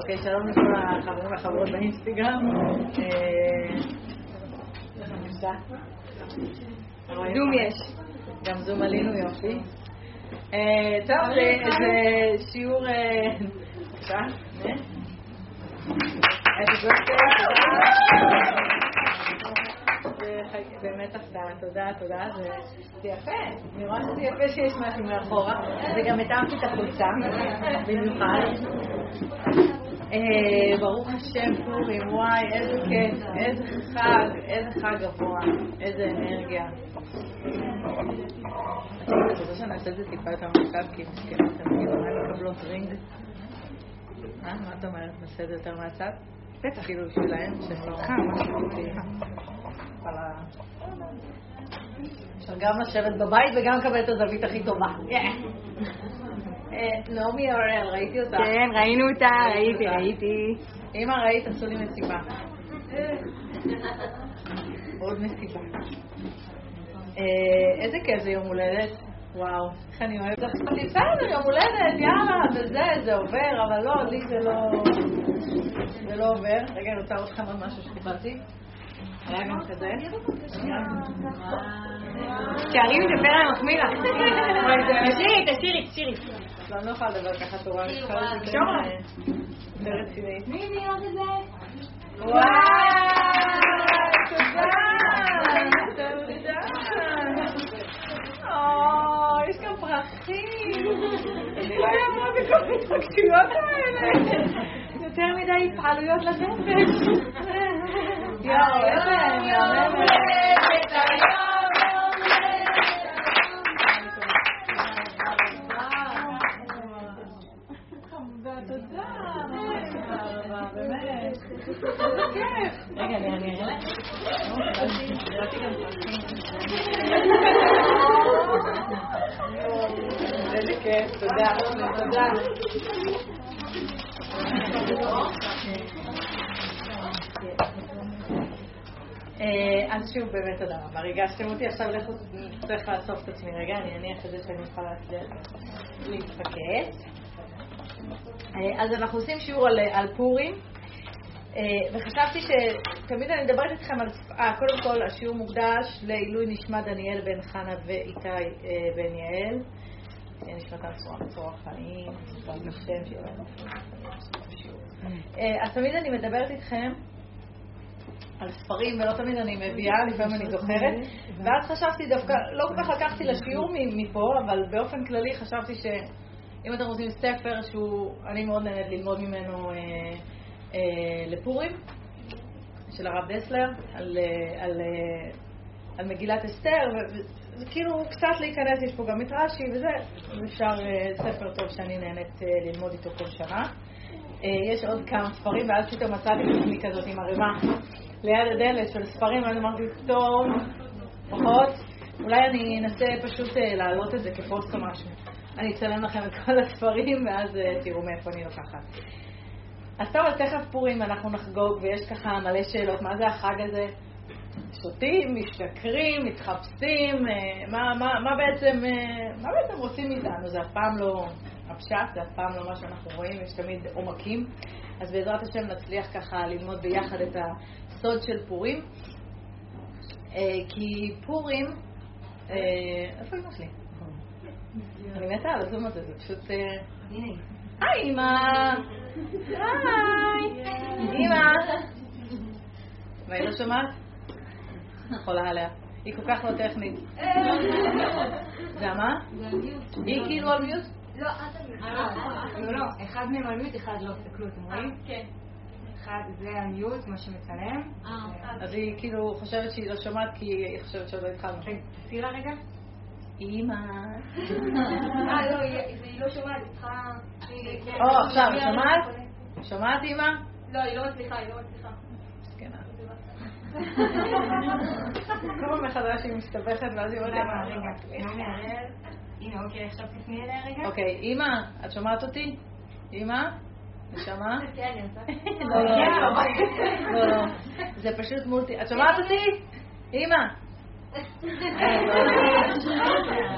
אוקיי, שלום לכל החברים והחברות באינסטגרם. אה, איך נמצא? זום יש. גם זום עלינו, יופי. אה, טוב, זה- זה שיעור... אה, בבקשה, אה? זה באמת הפתעה, תודה, תודה. זה יפה, אני רואה שזה יפה שיש משהו מאחורה. וגם התאמתי את החולצה, במיוחד. אה, ברוך השם פורים, וואי, איזה כיף, איזה חג, איזה חג גבוה, איזה אנרגיה. אתה רוצה שנעשה את זה טיפה יותר מורכב, כי מסכנות הן כאילו אולי מקבלות רינג? אה, מה את אומרת? נעשה את זה יותר מהצד? בטח. כאילו בשבילהם, שהם לא... וואלה. אפשר גם לשבת בבית וגם לקבל את הזווית הכי טובה. אה, נעמי אוראל, ראיתי אותה. כן, ראינו אותה, ראיתי. ראיתי. אמא, ראית? עשו לי מסיבה. עוד מסיבה. אה, איזה כיף זה יום הולדת. וואו, איך אני אוהבת. אמרתי, בסדר, יום הולדת, יאללה, וזה, זה עובר, אבל לא, לי זה לא... זה לא עובר. רגע, אני רוצה לכם עוד משהו שקיבלתי. היה גם כזה. שערי מדבר על מחמיא לך. תשאירי, תשאירי, תשאירי. לא, אני לא יכולה לדבר ככה תורה. אה, יותר רצינית. מי מי עוד זה? וואו, תודה, יש גם פרחים. אני לא יודעת מה זה כל ההתרגשויות האלה. יותר מדי התפעלויות לנפש. יואו, איזה מהממת. תודה, רבה, באמת. איזה כיף. רגע, אני אני אראה לך. קראתי גם פרחים. איזה כיף, תודה. תודה. אה, אז שוב, באמת תודה רבה. ריגשתם אותי, עכשיו לכו, צריך לאסוף את עצמי רגע, אני אניח את זה שאני אוכל להצליח להתפקס. אה, אז אנחנו עושים שיעור על, על פורים, אה, וחשבתי שתמיד אני מדברת איתכם על... אה, קודם כל, השיעור מוקדש לעילוי נשמת דניאל בן חנה ואיתי אה, בן יעל. נשמתם צורה חיים. אה, אז תמיד אני מדברת איתכם על ספרים, ולא תמיד אני מביאה, לפעמים אני זוכרת. ואז חשבתי דווקא, לא כל כך לקחתי לשיעור מפה, אבל באופן כללי חשבתי שאם אתם רוצים ספר שהוא, אני מאוד נהנית ללמוד ממנו אה, אה, לפורים, של הרב דסלר, על, אה, על, אה, על מגילת אסתר, וזה כאילו קצת להיכנס, יש פה גם את רש"י וזה, אפשר, אה, ספר טוב שאני נהנית אה, ללמוד איתו כל שנה. אה, יש עוד כמה ספרים, ואז פתאום מצאתי את עצמי כזאת עם ערימה ליד הדלת של ספרים, ואז אמרתי, טוב, פחות, אולי אני אנסה פשוט אה, להעלות את זה כפוסט או משהו. אני אצלם לכם את כל הספרים, ואז אה, תראו מאיפה אני לוקחת. אז טוב, אז תכף פורים אנחנו נחגוג, ויש ככה מלא שאלות, מה זה החג הזה? שותים, משתכרים, מתחפשים, אה, מה, מה, מה, בעצם, אה, מה בעצם רוצים מאיתנו? זה אף פעם לא הפשט, זה אף פעם לא מה שאנחנו רואים, יש תמיד עומקים. אז בעזרת השם נצליח ככה ללמוד ביחד את הסוד של פורים. כי פורים, איפה אמא שלי? אני מתה על הזום הזה, זה פשוט... אה, היי אמא! היי! אמא! מה, היא לא שומעת? חולה עליה. היא כל כך לא טכנית. זה מה? היא כאילו על מיוט? לא, לא, לא, אחד מהם על מיוט, אחד לא, תסתכלו, אתם רואים? כן. אחד זה על מיוט, מה שמצלם. אז היא כאילו חושבת שהיא לא שומעת כי היא חושבת שעוד לא התחלנו. תעשי לה רגע. אמא. אה, לא, היא לא שומעת, היא צריכה... כן. או, עכשיו, שומעת? שומעת אמא? לא, היא לא מצליחה, היא לא מצליחה. מסכנה. כל פעם מחדש היא מסתבכת ואז היא אומרת לי, רגע, "אמא, רגע, נעמי הראל. הנה, אוקיי, עכשיו תפני אליה רגע. אוקיי, אמא, את שומעת אותי? אמא? נשמה? כן, אני עושה. לא, לא. זה פשוט מולטי. את שומעת אותי? אמא,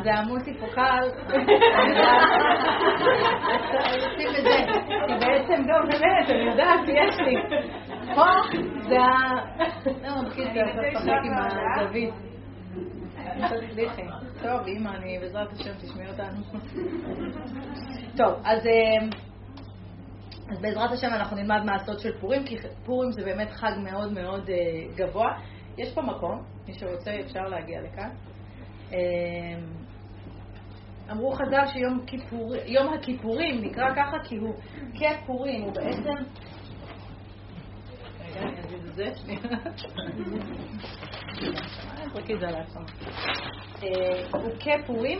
זה המולטיפוקל. עושים את זה. כי בעצם, לא, באמת, אני יודעת, יש לי. פה זה ה... לא, בקיצור, אתה משחק עם הזווית. תצליחי. טוב, אימא, אני בעזרת השם תשמעי אותנו. טוב, אז... אז בעזרת השם אנחנו נלמד הסוד של פורים, כי פורים זה באמת חג מאוד מאוד uh, גבוה. יש פה מקום, מי שרוצה אפשר להגיע לכאן. Uh, אמרו חז"ל שיום כיפור, יום הכיפורים נקרא ככה כי הוא כפורים, הוא בעצם... רגע, אני אגיד את זה, שנייה. תרקי את זה על העצמם. הוא כפורים,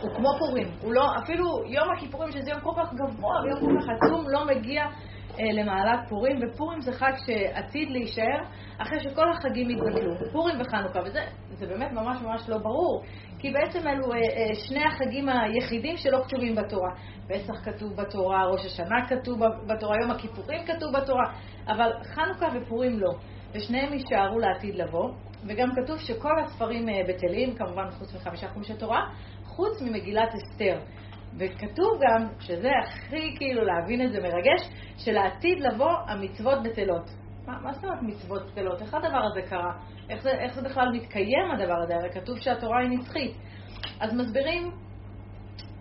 הוא כמו פורים. הוא לא, אפילו יום הכיפורים, שזה יום כל כך גבוה ויום כל כך עצום, לא מגיע אה, למעלת פורים, ופורים זה חג שעתיד להישאר אחרי שכל החגים יתבטלו. פורים וחנוכה, וזה באמת ממש ממש לא ברור, כי בעצם אלו אה, אה, שני החגים היחידים שלא כתובים בתורה. פסח כתוב בתורה, ראש השנה כתוב בתורה, יום הכיפורים כתוב בתורה, אבל חנוכה ופורים לא. ושניהם יישארו לעתיד לבוא, וגם כתוב שכל הספרים אה, בטלים, כמובן חוץ מחמישה חומשי תורה, חוץ ממגילת אסתר. וכתוב גם, שזה הכי כאילו להבין את זה מרגש, שלעתיד לבוא המצוות בטלות. מה, מה זאת אומרת מצוות בטלות? איך הדבר הזה קרה? איך זה, איך זה בכלל מתקיים הדבר הזה? הרי כתוב שהתורה היא נצחית. אז מסבירים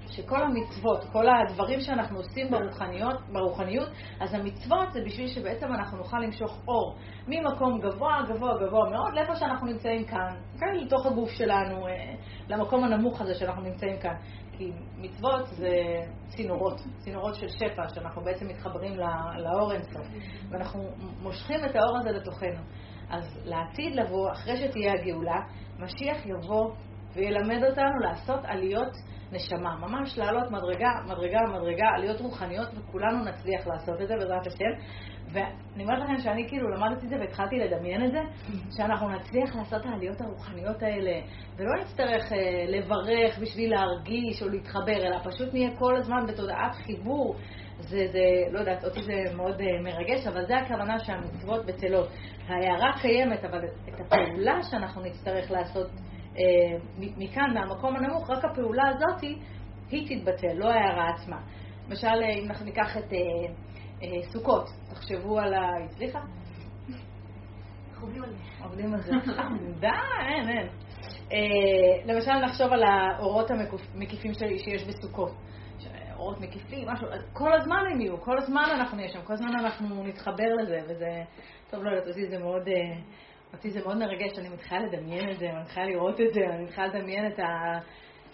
שכל המצוות, כל הדברים שאנחנו עושים ברוחניות, ברוחניות, אז המצוות זה בשביל שבעצם אנחנו נוכל למשוך אור ממקום גבוה, גבוה, גבוה מאוד, לאיפה שאנחנו נמצאים כאן, כן, לתוך הגוף שלנו, אה, למקום הנמוך הזה שאנחנו נמצאים כאן. כי מצוות זה צינורות, צינורות של שפע, שאנחנו בעצם מתחברים לאור אינסוף, ואנחנו מושכים את האור הזה לתוכנו. אז לעתיד לבוא, אחרי שתהיה הגאולה, משיח יבוא וילמד אותנו לעשות עליות נשמה, ממש לעלות מדרגה, מדרגה, מדרגה, עליות רוחניות, וכולנו נצליח לעשות את זה בעזרת השם. ואני אומרת לכם שאני כאילו למדתי את זה והתחלתי לדמיין את זה, שאנחנו נצליח לעשות את העליות הרוחניות האלה, ולא נצטרך אה, לברך בשביל להרגיש או להתחבר, אלא פשוט נהיה כל הזמן בתודעת חיבור. זה, זה, לא יודעת, אותי זה מאוד uh, מרגש, אבל זה הכוונה שהמצוות בטלות. ההערה קיימת, אבל את הפעולה שאנחנו נצטרך לעשות אה, מכאן, מהמקום הנמוך, רק הפעולה הזאת היא תתבטל, לא ההערה עצמה. למשל, אם אנחנו ניקח את אה, אה, סוכות, תחשבו על ה... הצליחה? עובדים על זה. די, אין, אין. למשל, נחשוב על האורות המקיפים שיש בסוכות. אורות מקיפים, משהו, כל הזמן הם יהיו, כל הזמן אנחנו נהיה שם, כל הזמן אנחנו נתחבר לזה, וזה, טוב, לא יודעת, אותי זה מאוד... אותי זה מאוד מרגש, אני מתחילה לדמיין את זה, אני מתחילה לראות את זה, אני מתחילה לדמיין את ה...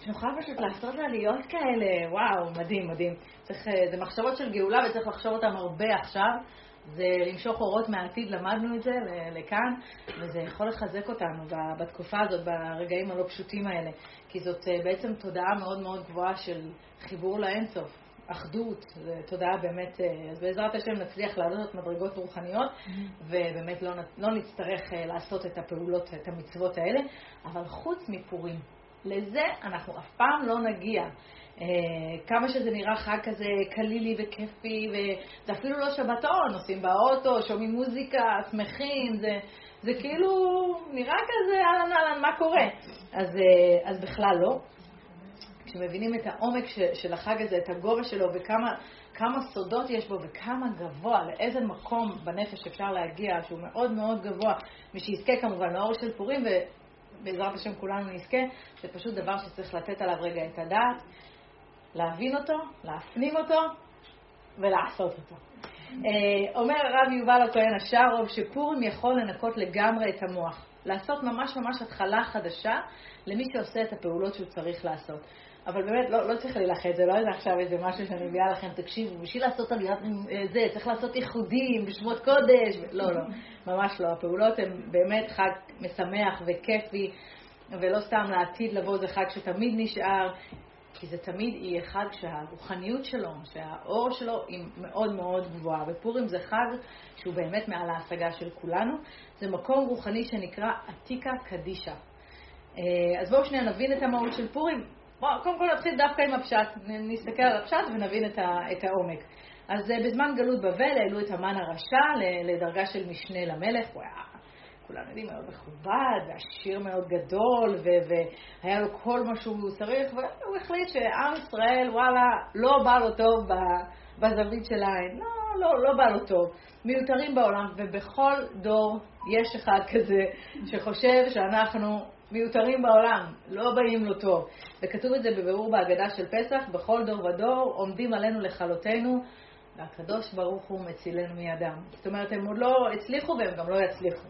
שנוכל פשוט לעשות עליות כאלה, וואו, מדהים, מדהים. צריך, אה, זה מחשבות של גאולה וצריך לחשוב אותן הרבה עכשיו. זה למשוך אורות מהעתיד, למדנו את זה לכאן, וזה יכול לחזק אותנו בתקופה הזאת, ברגעים הלא פשוטים האלה. כי זאת אה, בעצם תודעה מאוד מאוד גבוהה של חיבור לאינסוף. אחדות, זו תודעה באמת, אה, אז בעזרת השם נצליח לעלות מדרגות רוחניות, mm-hmm. ובאמת לא, לא נצטרך לעשות את הפעולות, את המצוות האלה, אבל חוץ מפורים, לזה אנחנו אף פעם לא נגיע. אה, כמה שזה נראה חג כזה קלילי וכיפי, וזה אפילו לא שבתון, נוסעים באוטו, שומעים מוזיקה, שמחים, זה, זה כאילו נראה כזה אהלן אהלן, מה קורה? אז, אז בכלל לא. כשמבינים את העומק של החג הזה, את הגובה שלו וכמה סודות יש בו וכמה גבוה, לאיזה מקום בנפש אפשר להגיע, שהוא מאוד מאוד גבוה, מי שיזכה כמובן לאור של פורים, ובעזרת השם כולנו נזכה, זה פשוט דבר שצריך לתת עליו רגע את הדעת, להבין אותו, להפנים אותו ולעשות אותו. אה, אומר הרב יובל הכהן השארוב שפורים יכול לנקות לגמרי את המוח, לעשות ממש ממש התחלה חדשה למי שעושה את הפעולות שהוא צריך לעשות. אבל באמת, לא, לא צריך להילחץ, זה לא איזה עכשיו איזה משהו שאני מביאה לכם, תקשיבו, בשביל לעשות עליית אה, זה, צריך לעשות ייחודים, בשמות קודש, לא, לא, ממש לא. הפעולות הן באמת חג משמח וכיפי, ולא סתם לעתיד לבוא זה חג שתמיד נשאר, כי זה תמיד יהיה חג שהרוחניות שלו, שהאור שלו היא מאוד מאוד גבוהה. ופורים זה חג שהוא באמת מעל ההשגה של כולנו. זה מקום רוחני שנקרא עתיקה קדישה. אה, אז בואו שנייה נבין את המהות של פורים. קודם כל נתחיל דווקא עם הפשט, נסתכל על הפשט ונבין את, ה, את העומק. אז אה, בזמן גלות בבל העלו את המן הרשע לדרגה של משנה למלך, הוא היה כולנו יודעים, מאוד מכובד, ועשיר מאוד גדול, והיה לו כל מה שהוא צריך, והוא החליט שעם ישראל, וואלה, לא בא לו טוב בזווית של העין. לא, לא, לא בא לו טוב. מיותרים בעולם, ובכל דור יש אחד כזה שחושב שאנחנו מיותרים בעולם, לא באים לו טוב. וכתוב את זה בבירור בהגדה של פסח, בכל דור ודור עומדים עלינו לכלותנו, והקדוש ברוך הוא מצילנו מידם. זאת אומרת, הם עוד לא הצליחו והם גם לא יצליחו.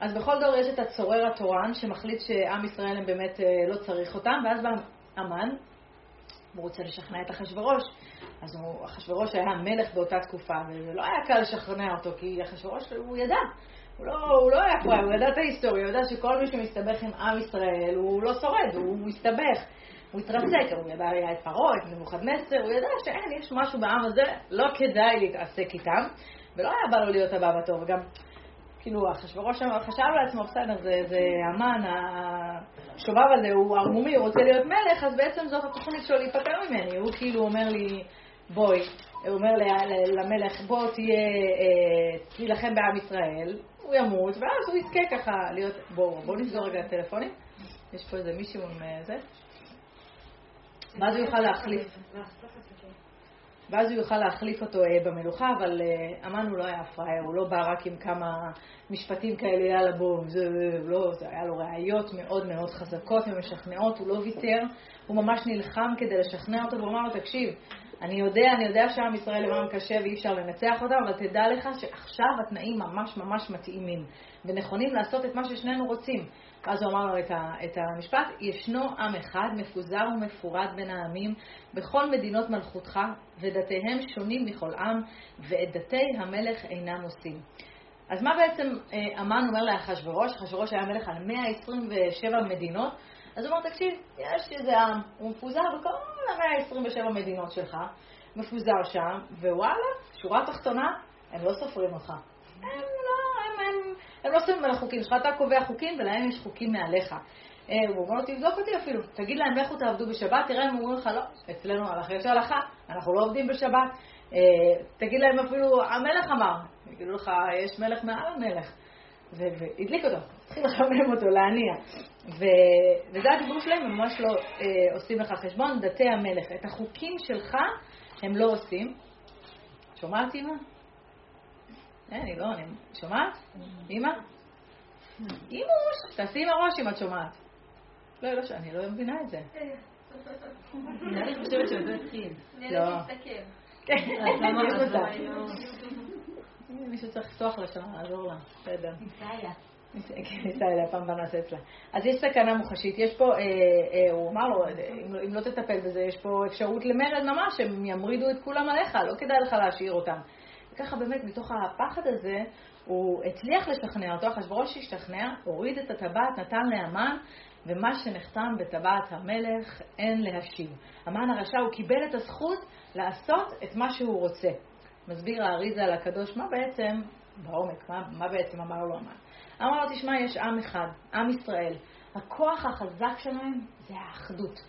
אז בכל דור יש את הצורר התורן שמחליט שעם ישראל הם באמת אה, לא צריך אותם, ואז בא המן, הוא רוצה לשכנע את אחשורוש. אז אחשורוש היה מלך באותה תקופה, וזה לא היה קל לשכנע אותו, כי אחשורוש, הוא ידע. הוא לא, הוא לא פראייר, הוא ידע את ההיסטוריה, הוא ידע שכל מי שמסתבך עם עם ישראל, הוא לא שורד, הוא מסתבך. הוא התרסק, הוא ידע, היה את פרעה, את נבוכדנצר, הוא ידע שאין, יש משהו בעם הזה, לא כדאי להתעסק איתם, ולא היה בא לו להיות הבא בתור. וגם כאילו, אחשוורוש חשב לעצמו, בסדר, זה, זה המן, השובב הזה, הוא ערמומי, הוא רוצה להיות מלך, אז בעצם זאת התוכנית שלו להיפטר ממני. הוא כאילו אומר לי, בואי, הוא אומר למלך, בוא תהיה, אה, תילחם בעם ישראל, הוא ימות, ואז הוא יזכה ככה להיות, בואו, בואו נסגור רגע את הטלפונים. יש פה איזה מישהו עם אה, זה. ואז הוא יוכל להחליף. ואז הוא יוכל להחליף אותו אה, במלוכה, אבל אה, אמן הוא לא היה פראייר, הוא לא בא רק עם כמה משפטים כאלה, יאללה בואו, זה לא, זה היה לו ראיות מאוד מאוד חזקות ומשכנעות, הוא לא ויתר, הוא ממש נלחם כדי לשכנע אותו, והוא אמר לו, תקשיב, אני יודע, אני יודע שעם ישראל עם קשה ואי אפשר לנצח אותם, אבל תדע לך שעכשיו התנאים ממש ממש מתאימים ונכונים לעשות את מה ששנינו רוצים. ואז הוא אמר לו את, ה, את המשפט, ישנו עם אחד מפוזר ומפורד בין העמים בכל מדינות מלכותך, ודתיהם שונים מכל עם, ואת דתי המלך אינם עושים. אז מה בעצם אמן אה, אומר לאחשוורוש? אחשוורוש היה מלך על 127 מדינות, אז הוא אומר, תקשיב, יש איזה עם, הוא מפוזר בכל ה-127 מדינות שלך, מפוזר שם, ווואלה, שורה תחתונה, הם לא סופרים אותך. הם לא, הם, הם, הם לא שמים על החוקים שלך, אתה קובע חוקים ולהם יש חוקים מעליך. אה, הוא אומר לו, תבדוק אותי אפילו, תגיד להם לכו תעבדו בשבת, תראה אם אומרים לך, לא, אצלנו הלכה יש הלכה, אנחנו לא עובדים בשבת. אה, תגיד להם אפילו, המלך אמר, יגידו לך, יש מלך מעל המלך. והדליק אותו, התחיל לחמם אותו, להניע. וזה הדיבור שלהם, הם ממש לא אה, עושים לך חשבון, דתי המלך. את החוקים שלך הם לא עושים. שומעת, אימא? אה, אני לא, אני שומעת? אימא? אימוש, תעשי עם הראש אם את שומעת. לא, לא, אני לא מבינה את זה. אני חושבת שזה התחיל. לא. כן, יש אותה. מישהו צריך לפתוח לה שם, לעזור לה, בסדר. ניסה אליה, פעם בא נעשה אצלה. אז יש סכנה מוחשית, יש פה, אה, אה, הוא אמר לו, אם לא תטפל בזה, יש פה אפשרות למרד ממש, הם ימרידו את כולם עליך, לא כדאי לך להשאיר אותם. וככה באמת, מתוך הפחד הזה, הוא הצליח לשכנע אותו, אחשוורוש השתכנע, הוריד את הטבעת, נתן לאמן, ומה שנחתם בטבעת המלך אין להשיב. המן הרשע, הוא קיבל את הזכות לעשות את מה שהוא רוצה. מסביר האריזה על הקדוש, מה בעצם, בעומק, מה, מה בעצם אמר לו המן? אמר לו, תשמע, יש עם אחד, עם ישראל. הכוח החזק שלהם זה האחדות.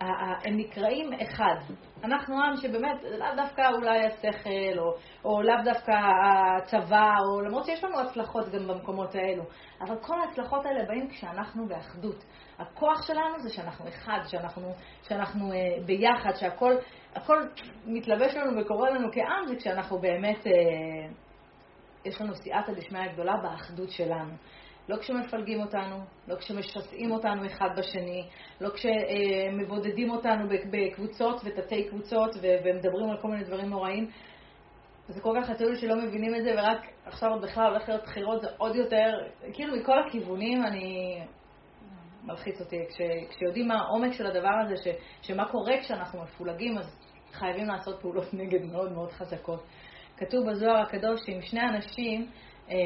הם נקראים אחד. אנחנו עם שבאמת, לאו דווקא אולי השכל, או, או לאו דווקא הצבא, או למרות שיש לנו הצלחות גם במקומות האלו, אבל כל ההצלחות האלה באים כשאנחנו באחדות. הכוח שלנו זה שאנחנו אחד, שאנחנו, שאנחנו אה, ביחד, שהכל הכל מתלבש לנו וקורה לנו כעם, זה כשאנחנו באמת, אה, יש לנו סייעתא דשמיא גדולה באחדות שלנו. לא כשמפלגים אותנו, לא כשמשסעים אותנו אחד בשני, לא כשמבודדים אותנו בקבוצות ותתי קבוצות ומדברים על כל מיני דברים נוראים. זה כל כך עצוב שלא מבינים את זה, ורק עכשיו בכלל הולך להיות בחירות, זה עוד יותר, כאילו מכל הכיוונים אני... מלחיץ אותי. כש, כשיודעים מה העומק של הדבר הזה, ש, שמה קורה כשאנחנו מפולגים, אז חייבים לעשות פעולות נגד מאוד מאוד חזקות. כתוב בזוהר הקדוש שאם שני אנשים אה,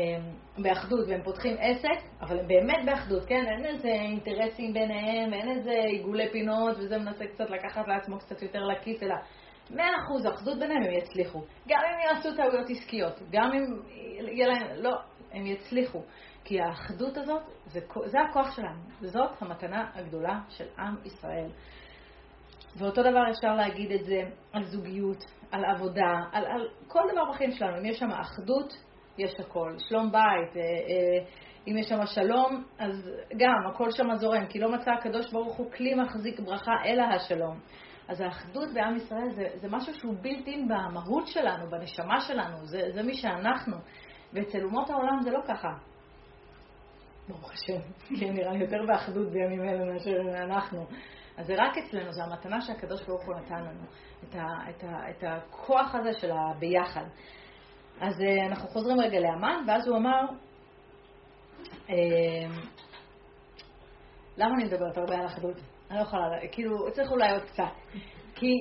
באחדות והם פותחים עסק, אבל הם באמת באחדות, כן? אין איזה אינטרסים ביניהם, אין איזה עיגולי פינות, וזה מנסה קצת לקחת לעצמו קצת יותר לכיס, אלא מאה אחוז אחדות ביניהם הם יצליחו. גם אם יעשו טעויות עסקיות, גם אם יהיה להם, לא, הם יצליחו. כי האחדות הזאת, זה, זה הכוח שלנו, זאת המתנה הגדולה של עם ישראל. ואותו דבר אפשר להגיד את זה על זוגיות, על עבודה, על, על כל דבר בחיים שלנו. אם יש שם אחדות, יש הכל. שלום בית, אה, אה, אם יש שם שלום, אז גם, הכל שם זורם, כי לא מצא הקדוש ברוך הוא כלי מחזיק ברכה אלא השלום. אז האחדות בעם ישראל זה, זה משהו שהוא בלתי אין במהות שלנו, בנשמה שלנו, זה, זה מי שאנחנו. ואצל אומות העולם זה לא ככה. ברוך השם, כי נראה לי יותר באחדות בימים אלה מאשר אנחנו. אז זה רק אצלנו, זו המתנה שהקדוש ברוך הוא נתן לנו, את, ה, את, ה, את הכוח הזה של הביחד. אז uh, אנחנו חוזרים רגע לאמן, ואז הוא אמר, uh, למה אני מדברת הרבה על אחדות? אני לא יכולה, כאילו, צריך אולי עוד קצת. כי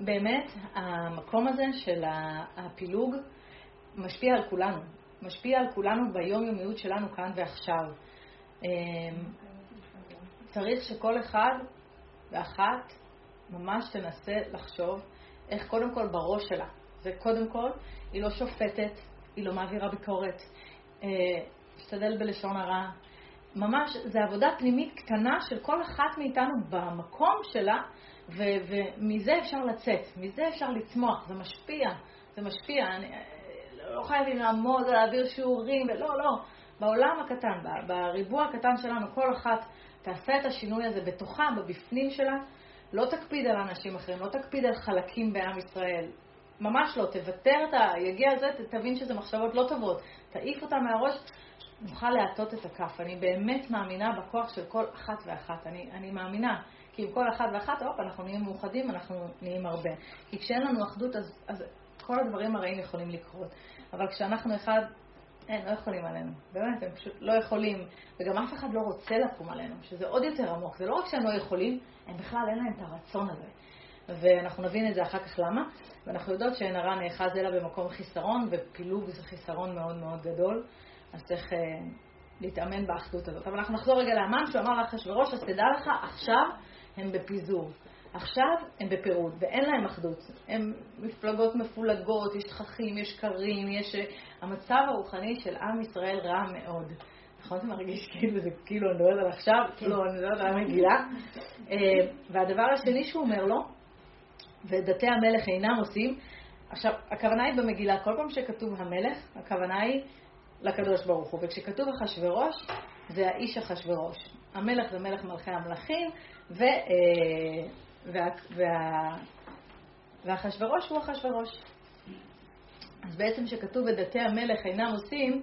באמת, המקום הזה של הפילוג משפיע על כולנו. משפיע על כולנו ביומיומיות שלנו כאן ועכשיו. אמ, צריך שכל אחד ואחת ממש תנסה לחשוב איך קודם כל בראש שלה. זה קודם כל, היא לא שופטת, היא לא מעבירה ביקורת, משתדל אה, בלשון הרע. ממש, זה עבודה פנימית קטנה של כל אחת מאיתנו במקום שלה, ו- ומזה אפשר לצאת, מזה אפשר לצמוח, זה משפיע, זה משפיע. אני, לא חייבים לעמוד להעביר שיעורים, ולא, לא. בעולם הקטן, בריבוע הקטן שלנו, כל אחת תעשה את השינוי הזה בתוכה, בבפנים שלה. לא תקפיד על אנשים אחרים, לא תקפיד על חלקים בעם ישראל. ממש לא, תוותר ה... יגיע לזה, תבין שזה מחשבות לא טובות. תעיף אותה מהראש, נוכל להטות את הכף. אני באמת מאמינה בכוח של כל אחת ואחת. אני, אני מאמינה. כי עם כל אחת ואחת, הופ, אנחנו נהיים מאוחדים, אנחנו נהיים הרבה. כי כשאין לנו אחדות, אז, אז כל הדברים הרעים יכולים לקרות. אבל כשאנחנו אחד, אין, לא יכולים עלינו. באמת, הם פשוט לא יכולים. וגם אף אחד לא רוצה לקום עלינו, שזה עוד יותר עמוק. זה לא רק שהם לא יכולים, הם בכלל אין להם את הרצון הזה. ואנחנו נבין את זה אחר כך למה. ואנחנו יודעות שאין הרע נאחז אלא במקום חיסרון, ופילוג זה חיסרון מאוד מאוד גדול. אז צריך אה, להתאמן באחדות הזאת. אבל אנחנו נחזור רגע לאמן, שהוא אמר לאחשוורוש, אז תדע לך, עכשיו הם בפיזור. עכשיו הם בפירוד, ואין להם אחדות. הם מפלגות מפולגות, יש תככים, יש קרים, יש... אה, המצב הרוחני של עם ישראל רע מאוד. נכון? זה מרגיש כאילו זה כאילו אני מדברת על עכשיו? לא, אני מדברת על המגילה. אה, והדבר השני שהוא אומר לו, ודתי המלך אינם עושים, עכשיו, הכוונה היא במגילה, כל פעם שכתוב המלך, הכוונה היא לקדוש ברוך הוא. וכשכתוב אחשורוש, זה האיש אחשורוש. המלך זה מלך מלכי המלכים, ו... ואחשורוש הוא אחשורוש. אז בעצם כשכתוב ודתי המלך אינם עושים,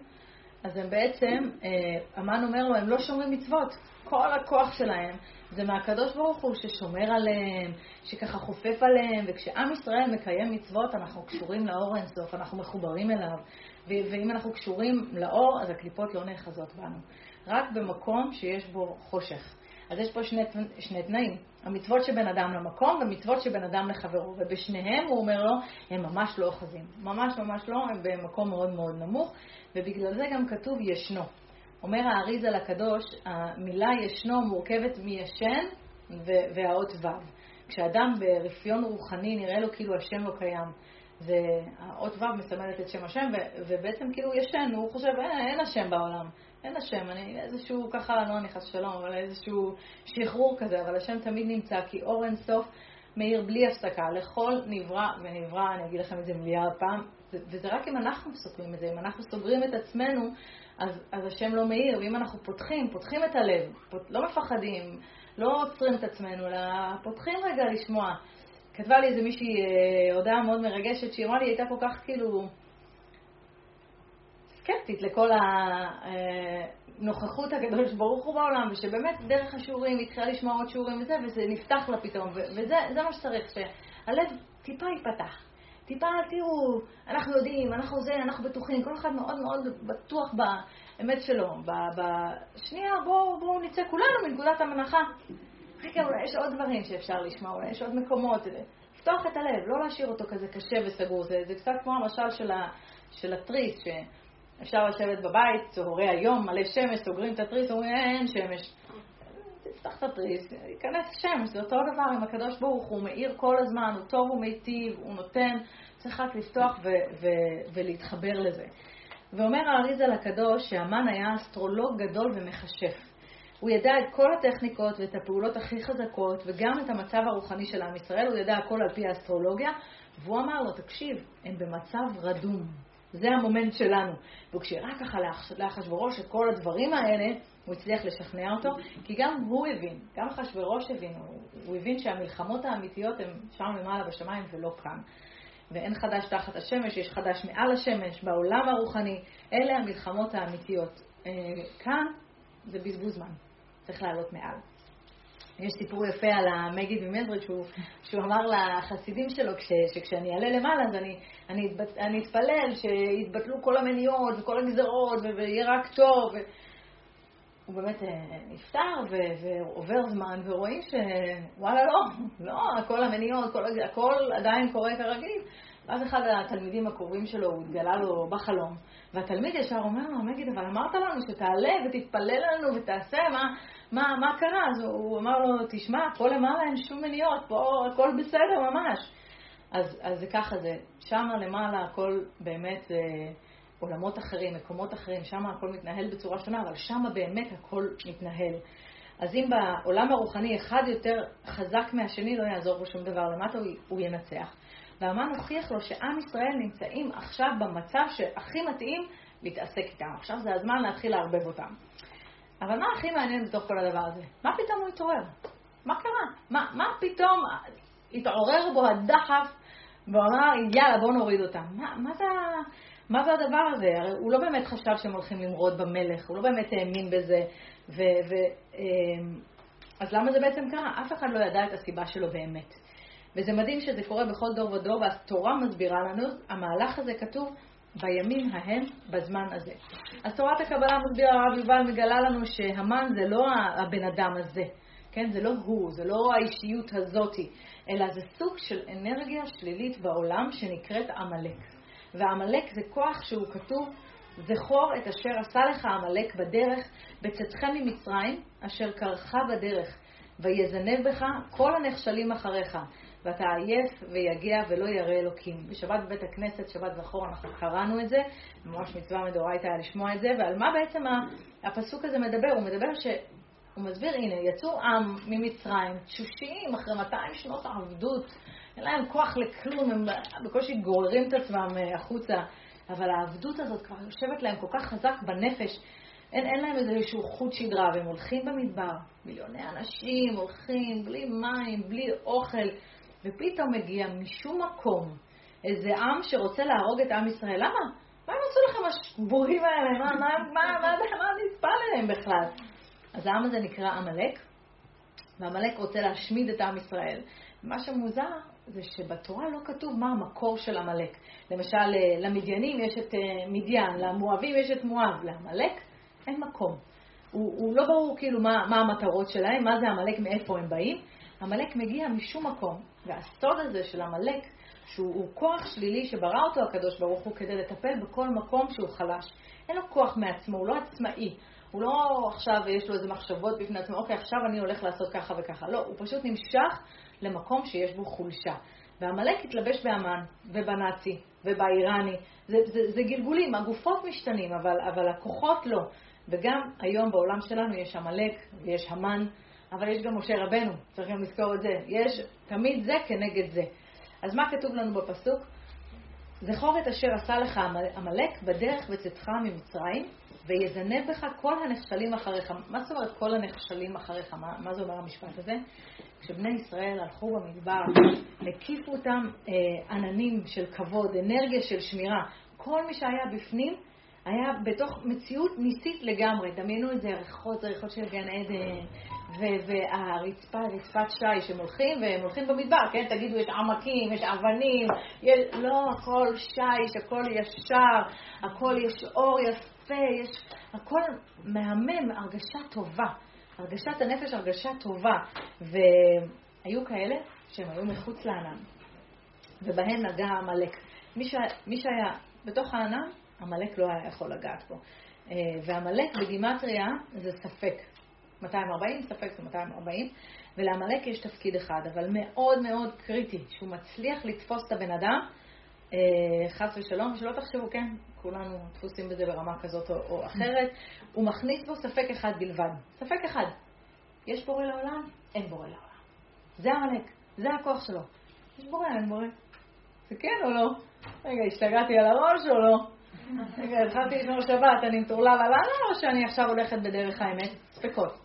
אז הם בעצם, אה, המן אומר לו, הם לא שומרים מצוות. כל הכוח שלהם זה מהקדוש ברוך הוא ששומר עליהם, שככה חופף עליהם, וכשעם ישראל מקיים מצוות, אנחנו קשורים לאור אינסוף, אנחנו מחוברים אליו. ואם אנחנו קשורים לאור, אז הקליפות לא נאחזות בנו. רק במקום שיש בו חושך. אז יש פה שני, שני תנאים, המצוות שבין אדם למקום ומצוות שבין אדם לחברו, ובשניהם הוא אומר לו, הם ממש לא אוחזים, ממש ממש לא, הם במקום מאוד מאוד נמוך, ובגלל זה גם כתוב ישנו. אומר האריזה לקדוש, המילה ישנו מורכבת מישן והאות ו'. כשאדם ברפיון רוחני נראה לו כאילו השם לא קיים. זה, האות ו' מסמלת את שם השם, ובעצם כאילו ישן, הוא חושב, אה, אין השם בעולם. אין השם, אני איזשהו, ככה, לא אני חס שלום, אבל איזשהו שחרור כזה, אבל השם תמיד נמצא, כי אור אין סוף מאיר בלי הפסקה, לכל נברא ונברא, אני אגיד לכם את זה מיליארד פעם, וזה רק אם אנחנו סוגרים את זה, אם אנחנו סוגרים את עצמנו, אז, אז השם לא מאיר, ואם אנחנו פותחים, פותחים את הלב, פות, לא מפחדים, לא עוצרים את עצמנו, אלא פותחים רגע לשמוע. כתבה לי איזה מישהי אה, הודעה מאוד מרגשת, שהיא אמרה לי, הייתה כל כך כאילו... סקפטית לכל הנוכחות הקדוש ברוך הוא בעולם, ושבאמת דרך השיעורים היא התחילה לשמוע עוד שיעורים וזה, וזה נפתח לה פתאום, וזה מה שצריך, שהלב טיפה ייפתח. טיפה, תראו, אנחנו יודעים, אנחנו זה, אנחנו בטוחים, כל אחד מאוד מאוד בטוח באמת שלו. בשנייה, בואו בוא נצא כולנו מנקודת המנחה. רגע, אולי יש עוד דברים שאפשר לשמוע, אולי יש עוד מקומות. לפתוח את הלב, לא להשאיר אותו כזה קשה וסגור. זה, זה קצת כמו המשל של, ה, של התריס. אפשר לשבת בבית, צהרי היום, מלא שמש, סוגרים את התריס, אומרים אין שמש. תפתח את התריס, ייכנס שמש, זה אותו דבר עם הקדוש ברוך הוא, מאיר כל הזמן, הוא טוב, הוא מיטיב, הוא נותן, צריך רק לפתוח ו- ו- ולהתחבר לזה. ואומר האריזה לקדוש שהמן היה אסטרולוג גדול ומכשף. הוא ידע את כל הטכניקות ואת הפעולות הכי חזקות וגם את המצב הרוחני של עם ישראל, הוא ידע הכל על פי האסטרולוגיה, והוא אמר לו, תקשיב, הם במצב רדום. זה המומנט שלנו. והוא ככה לאחשוורוש את כל הדברים האלה, הוא הצליח לשכנע אותו, כי גם הוא הבין, גם אחשוורוש הבין, הוא, הוא הבין שהמלחמות האמיתיות הן שם למעלה בשמיים ולא כאן. ואין חדש תחת השמש, יש חדש מעל השמש, בעולם הרוחני. אלה המלחמות האמיתיות. אה, כאן זה בזבוז זמן, צריך לעלות מעל. יש סיפור יפה על המגיד ממזריץ' שהוא, שהוא אמר לחסידים שלו, כש, שכשאני אעלה למעלה אז אני, אני, אני אתפלל שיתבטלו כל המניעות וכל הגזרות ויהיה רק טוב. ו... הוא באמת אה, נפטר ועובר זמן ורואים שוואלה לא, לא, כל המניעות, כל, הכל עדיין קורה כרגיל. ואז אחד התלמידים הקרובים שלו, הוא התגלה לו בחלום, והתלמיד ישר אומר לו, מגיד, אבל אמרת לנו שתעלה ותתפלל לנו ותעשה, מה, מה, מה קרה? אז הוא אמר לו, תשמע, פה למעלה אין שום מניעות, פה הכל בסדר ממש. אז, אז זה ככה זה, שם למעלה הכל באמת אה, עולמות אחרים, מקומות אחרים, שם הכל מתנהל בצורה שונה, אבל שם באמת הכל מתנהל. אז אם בעולם הרוחני אחד יותר חזק מהשני, לא יעזור בו שום דבר למטה, הוא, הוא ינצח. והמן הוכיח לו שעם ישראל נמצאים עכשיו במצב שהכי מתאים להתעסק איתם. עכשיו זה הזמן להתחיל לערבב אותם. אבל מה הכי מעניין בתוך כל הדבר הזה? מה פתאום הוא התעורר? מה קרה? מה, מה פתאום התעורר בו הדחף והוא אמר, יאללה, בואו נוריד אותם. מה, מה, זה, מה זה הדבר הזה? הרי הוא לא באמת חשב שהם הולכים למרוד במלך, הוא לא באמת האמין בזה. ו, ו, אמ, אז למה זה בעצם קרה? אף אחד לא ידע את הסיבה שלו באמת. וזה מדהים שזה קורה בכל דור ודור, והתורה מסבירה לנו, המהלך הזה כתוב בימים ההם, בזמן הזה. אז תורת הקבלה מסבירה, הרב יובל מגלה לנו שהמן זה לא הבן אדם הזה, כן? זה לא הוא, זה לא האישיות הזאתי, אלא זה סוג של אנרגיה שלילית בעולם שנקראת עמלק. ועמלק זה כוח שהוא כתוב, זכור את אשר עשה לך עמלק בדרך, בצאתכם ממצרים, אשר קרחה בדרך, ויזנב בך כל הנחשלים אחריך. ואתה עייף ויגע ולא ירא אלוקים. בשבת בבית הכנסת, שבת זכור, אנחנו קראנו את זה, ממש מצווה מדאורייתא היה לשמוע את זה, ועל מה בעצם הפסוק הזה מדבר? הוא מדבר ש... הוא מסביר, הנה, יצאו עם ממצרים, תשושיים, אחרי 200 שנות עבדות, אין להם כוח לכלום, הם בקושי גוררים את עצמם אה, החוצה, אבל העבדות הזאת כבר יושבת להם כל כך חזק בנפש, אין, אין להם איזשהו חוט שדרה, והם הולכים במדבר, מיליוני אנשים הולכים בלי מים, בלי אוכל, ופתאום מגיע משום מקום איזה עם שרוצה להרוג את עם ישראל. למה? מה הם עשו לכם השבורים האלה? מה, מה, מה, מה, מה נצפה להם בכלל? אז העם הזה נקרא עמלק, ועמלק רוצה להשמיד את עם ישראל. מה שמוזר זה שבתורה לא כתוב מה המקור של עמלק. למשל, למדיינים יש את אה, מדיין, למואבים יש את מואב, לעמלק אין מקום. הוא, הוא לא ברור כאילו מה, מה המטרות שלהם, מה זה עמלק, מאיפה הם באים. עמלק מגיע משום מקום, והסוד הזה של עמלק, שהוא כוח שלילי שברא אותו הקדוש ברוך הוא כדי לטפל בכל מקום שהוא חלש. אין לו כוח מעצמו, הוא לא עצמאי. הוא לא עכשיו יש לו איזה מחשבות בפני עצמו, אוקיי, עכשיו אני הולך לעשות ככה וככה. לא, הוא פשוט נמשך למקום שיש בו חולשה. ועמלק התלבש באמן, ובנאצי, ובאיראני. זה, זה, זה גלגולים, הגופות משתנים, אבל, אבל הכוחות לא. וגם היום בעולם שלנו יש עמלק ויש המן, אבל יש גם משה רבנו, צריך גם לזכור את זה. יש תמיד זה כנגד זה. אז מה כתוב לנו בפסוק? זכור את אשר עשה לך עמלק בדרך בצאתך ממצרים, ויזנב בך כל הנחשלים אחריך. מה זאת אומרת כל הנחשלים אחריך? מה, מה זה אומר המשפט הזה? כשבני ישראל הלכו במדבר, הקיפו אותם אה, עננים של כבוד, אנרגיה של שמירה. כל מי שהיה בפנים היה בתוך מציאות ניסית לגמרי. דמיינו את זה, ריחות, זה ריחות של גן עדן, והרצפה, רצפת שיש, הם הולכים והם הולכים במדבר, כן? תגידו, יש עמקים, יש אבנים, יש... לא, הכל שיש, הכל ישר, הכל יש אור יפה, יש... הכל מהמם, הרגשה טובה. הרגשת הנפש, הרגשה טובה. והיו כאלה שהם היו מחוץ לענן, ובהם נגע עמלק. מי, ש... מי שהיה בתוך הענן, עמלק לא היה יכול לגעת בו. אה, ועמלק בגימטריה זה ספק. 240, ספק זה 240, ולעמלק יש תפקיד אחד, אבל מאוד מאוד קריטי, שהוא מצליח לתפוס את הבן אדם, אה, חס ושלום, ושלא תחשבו, כן, כולנו דפוסים בזה ברמה כזאת או, או אחרת, הוא מכניס בו ספק אחד בלבד. ספק אחד. יש בורא לעולם? אין בורא לעולם. זה עמלק, זה הכוח שלו. יש בורא, אין בורא. זה כן או לא? רגע, השתגעתי על הראש או לא? רגע, התחלתי לשמור שבת, אני מטורלל על הלאה, או שאני עכשיו הולכת בדרך האמת? ספקות.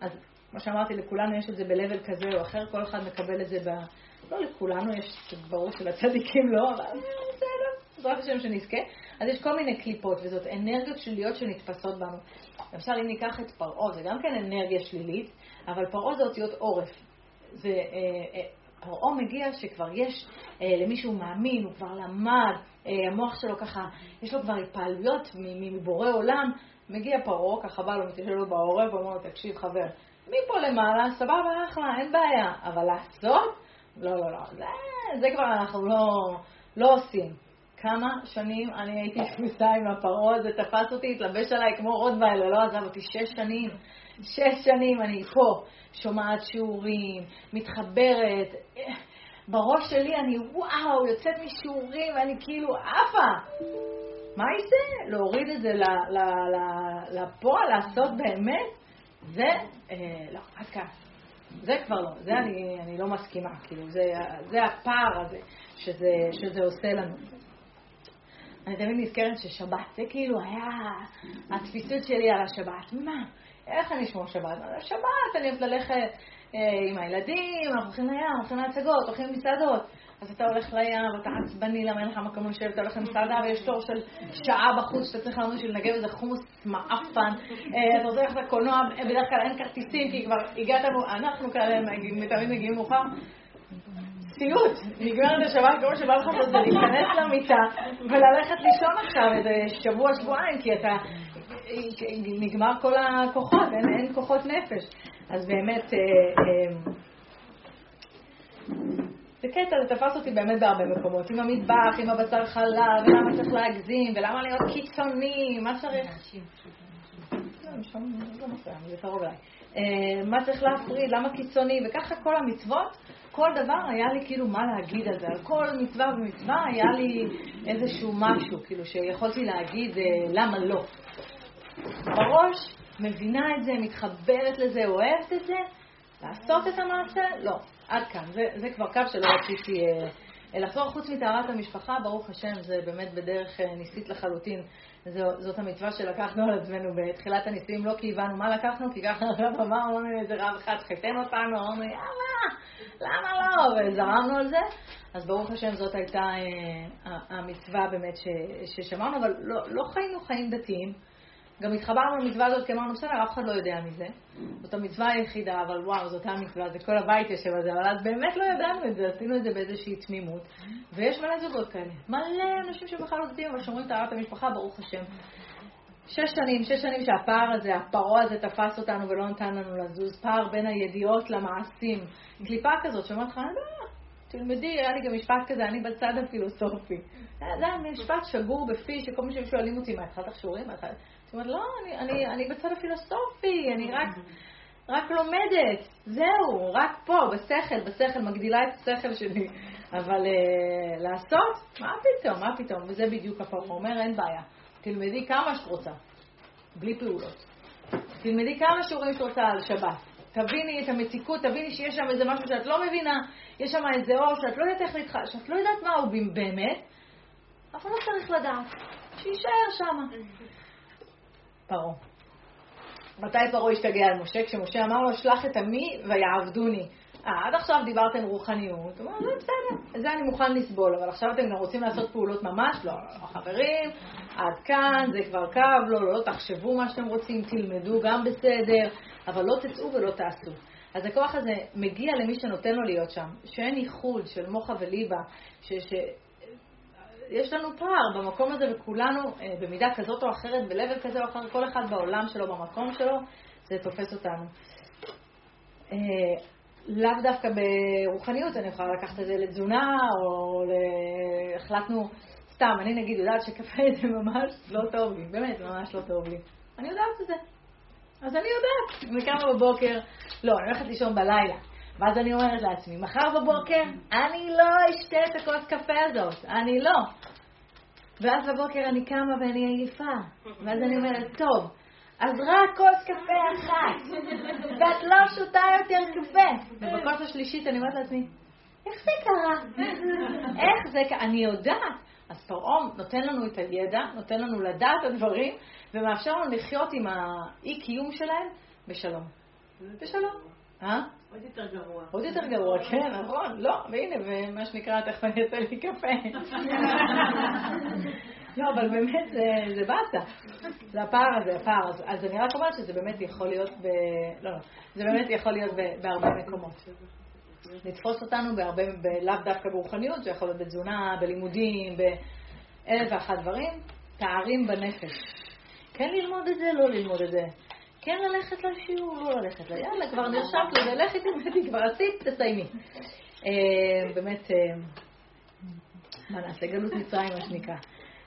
אז כמו שאמרתי, לכולנו יש את זה ב-level כזה או אחר, כל אחד מקבל את זה ב... לא לכולנו, יש, ברור שלצדיקים לא, אבל בסדר, בעזרת השם שנזכה. אז יש כל מיני קליפות, וזאת אנרגיות שליליות שנתפסות בנו. למשל, אם ניקח את פרעה, זה גם כן אנרגיה שלילית, אבל פרעה זה אותיות עורף. זה, אה, אה, פרעה מגיע שכבר יש אה, למישהו מאמין, הוא כבר למד, אה, המוח שלו ככה, יש לו כבר התפעלויות מבורא עולם. מגיע פרעה, ככה בא לו, מתיישב לו בעורף, ואומר לו, תקשיב חבר, מפה למעלה, סבבה, אחלה, אין בעיה, אבל לעשות? לא, לא, לא, זה, זה כבר אנחנו לא, לא עושים. כמה שנים אני הייתי תפוסה עם הפרעה הזה, תפס אותי, התלבש עליי כמו רוטוויילר, לא עזב אותי, שש שנים. שש שנים אני פה, שומעת שיעורים, מתחברת. בראש שלי אני, וואו, יוצאת משיעורים ואני כאילו עפה. מה זה? להוריד את זה לפועל, לעשות באמת? זה, אה, לא, עד כאן. זה כבר לא, זה אני, אני לא מסכימה, כאילו, זה, זה הפער הזה שזה, שזה עושה לנו. אני תמיד נזכרת ששבת, זה כאילו היה התפיסות שלי על השבת. מה? איך אני אשמור שבת? שבת, אני אוהבת ללכת אה, עם הילדים, אנחנו הולכים לים, הולכים להצגות, הולכים למסעדות. אז אתה הולך לים, ואתה עצבני, למה אין לך מקום לשבת, אתה הולך למסעדה ויש תור של שעה בחוץ שאתה צריך לעמוד בשביל לנגב איזה חומוס מעפן. אה, אתה רוצה ללכת לקולנוע, בדרך כלל אין כרטיסים, כי כבר הגעת, אנחנו כאלה תמיד מגיעים מאוחר. סיוט, נגמרת השבת, כמו שבא לך זה להיכנס למיטה וללכת לישון עכשיו איזה שבוע, שבועיים, כי אתה, נגמר כל הכוחות, אין, אין כוחות נפש. אז באמת, אה, אה, זה קטע, זה תפס אותי באמת בהרבה מקומות, עם המטבח, עם הבשר חלב, ולמה צריך להגזים, ולמה להיות קיצוני, מה צריך... מה צריך להפריד, למה קיצוני, וככה כל המצוות, כל דבר היה לי כאילו מה להגיד על זה, על כל מצווה ומצווה היה לי איזשהו משהו, כאילו שיכולתי להגיד אה, למה לא. בראש, מבינה את זה, מתחברת לזה, אוהבת את זה, לעשות את המעשה, לא. עד כאן. זה, זה כבר קו שלא רציתי אה, לחזור. חוץ מטהרת המשפחה, ברוך השם, זה באמת בדרך אה, ניסית לחלוטין. זו, זאת המצווה שלקחנו על עצמנו בתחילת הניסויים, לא כי הבנו מה לקחנו, כי ככה הרב אמר, אמרנו איזה רב אחד חיתן אותנו, אמרנו יאללה, למה לא? וזרמנו על זה. אז ברוך השם זאת הייתה אה, המצווה באמת ש, ששמענו, אבל לא, לא חיינו חיים דתיים. גם התחברנו למצווה הזאת, כי אמרנו, בסדר, אף אחד לא יודע מזה. זאת המצווה היחידה, אבל וואו, זאת המצווה, זה כל הבית יושב על זה, אבל אז באמת לא ידענו את זה, עשינו את זה באיזושהי תמימות. ויש מלא זוגות כאלה, מלא אנשים שבכלל לא יודעים, אבל שומרים טהרת המשפחה, ברוך השם. שש שנים, שש שנים שהפער הזה, הפרעה הזה תפס אותנו ולא נתן לנו לזוז, פער בין הידיעות למעשים. קליפה כזאת שאומרת לך, לא, תלמדי, היה לי גם משפט כזה, אני בצד הפילוסופי. זה היה משפט שגור בפי, שכל מי ששואלים אותי, מה, התחלת שיעורים? זאת אומרת, לא, אני, אני, אני בצד הפילוסופי, אני רק, רק לומדת, זהו, רק פה, בשכל, בשכל, מגדילה את השכל שלי. אבל uh, לעשות, מה פתאום, מה פתאום, וזה בדיוק הפרעה. הוא אומר, אין בעיה, תלמדי כמה שאת רוצה, בלי פעולות. תלמדי כמה שיעורים שאת רוצה על שבת. תביני את המתיקות, תביני שיש שם איזה משהו שאת לא מבינה, יש שם איזה אור שאת לא יודעת איך להתח... שאת לא יודעת מה הוא באמת, אבל לא צריך לדעת, שיישאר שם. פרעה. מתי פרעה השתגע על משה? כשמשה אמר לו, שלח את עמי ויעבדוני. אה, עד עכשיו דיברתם רוחניות. הוא אמר, זה בסדר, את זה אני מוכן לסבול, אבל עכשיו אתם רוצים לעשות פעולות ממש? לא, לא, לא, חברים, עד כאן, זה כבר קו, לא, לא, לא, תחשבו מה שאתם רוצים, תלמדו, גם בסדר, אבל לא תצאו ולא תעשו. אז הכוח הזה מגיע למי שנותן לו להיות שם, שאין איחוד של מוחה וליבה, ש, יש לנו פער במקום הזה, וכולנו אה, במידה כזאת או אחרת, ב כזה או אחר, כל אחד בעולם שלו, במקום שלו, זה תופס אותנו. אה, לאו דווקא ברוחניות, אני יכולה לקחת את זה לתזונה, או. החלטנו, סתם, אני נגיד יודעת שקפה זה ממש לא טוב לי, באמת, ממש לא טוב לי. אני יודעת את זה. אז אני יודעת, אני קמה בבוקר, לא, אני הולכת לישון בלילה. ואז אני אומרת לעצמי, מחר בבוקר אני לא אשתה את הכוס קפה הזאת, אני לא. ואז בבוקר אני קמה ואני עייפה. ואז אני אומרת, טוב, אז רק כוס קפה אחת, ואת לא שותה יותר קפה. ובכוס השלישית אני אומרת לעצמי, איך זה קרה? איך זה קרה? אני יודעת. אז פרעה נותן לנו את הידע, נותן לנו לדעת את הדברים, ומאפשר לנו לחיות עם האי-קיום שלהם בשלום. בשלום. אה? עוד יותר גרוע. עוד יותר גרוע, כן, נכון. לא, והנה, ומה שנקרא, תכף אני אעשה לי קפה. לא, אבל באמת זה, זה באסה. זה הפער הזה, הפער. הזה. אז אני רק אומרת שזה באמת יכול להיות ב... לא, לא. זה באמת יכול להיות בהרבה מקומות. לתפוס אותנו בהרבה, לאו דווקא ברוחניות, זה יכול להיות בתזונה, בלימודים, באלף ואחת דברים, תארים בנפש. כן ללמוד את זה, לא ללמוד את זה. כן ללכת לשיעור, לא ללכת ל... יאללה, כבר נרשמת לזה, לכי תלמדי, כבר עשית, תסיימי. אה, באמת, אה, מה נעשה? גלות מצרים, מה שנקרא.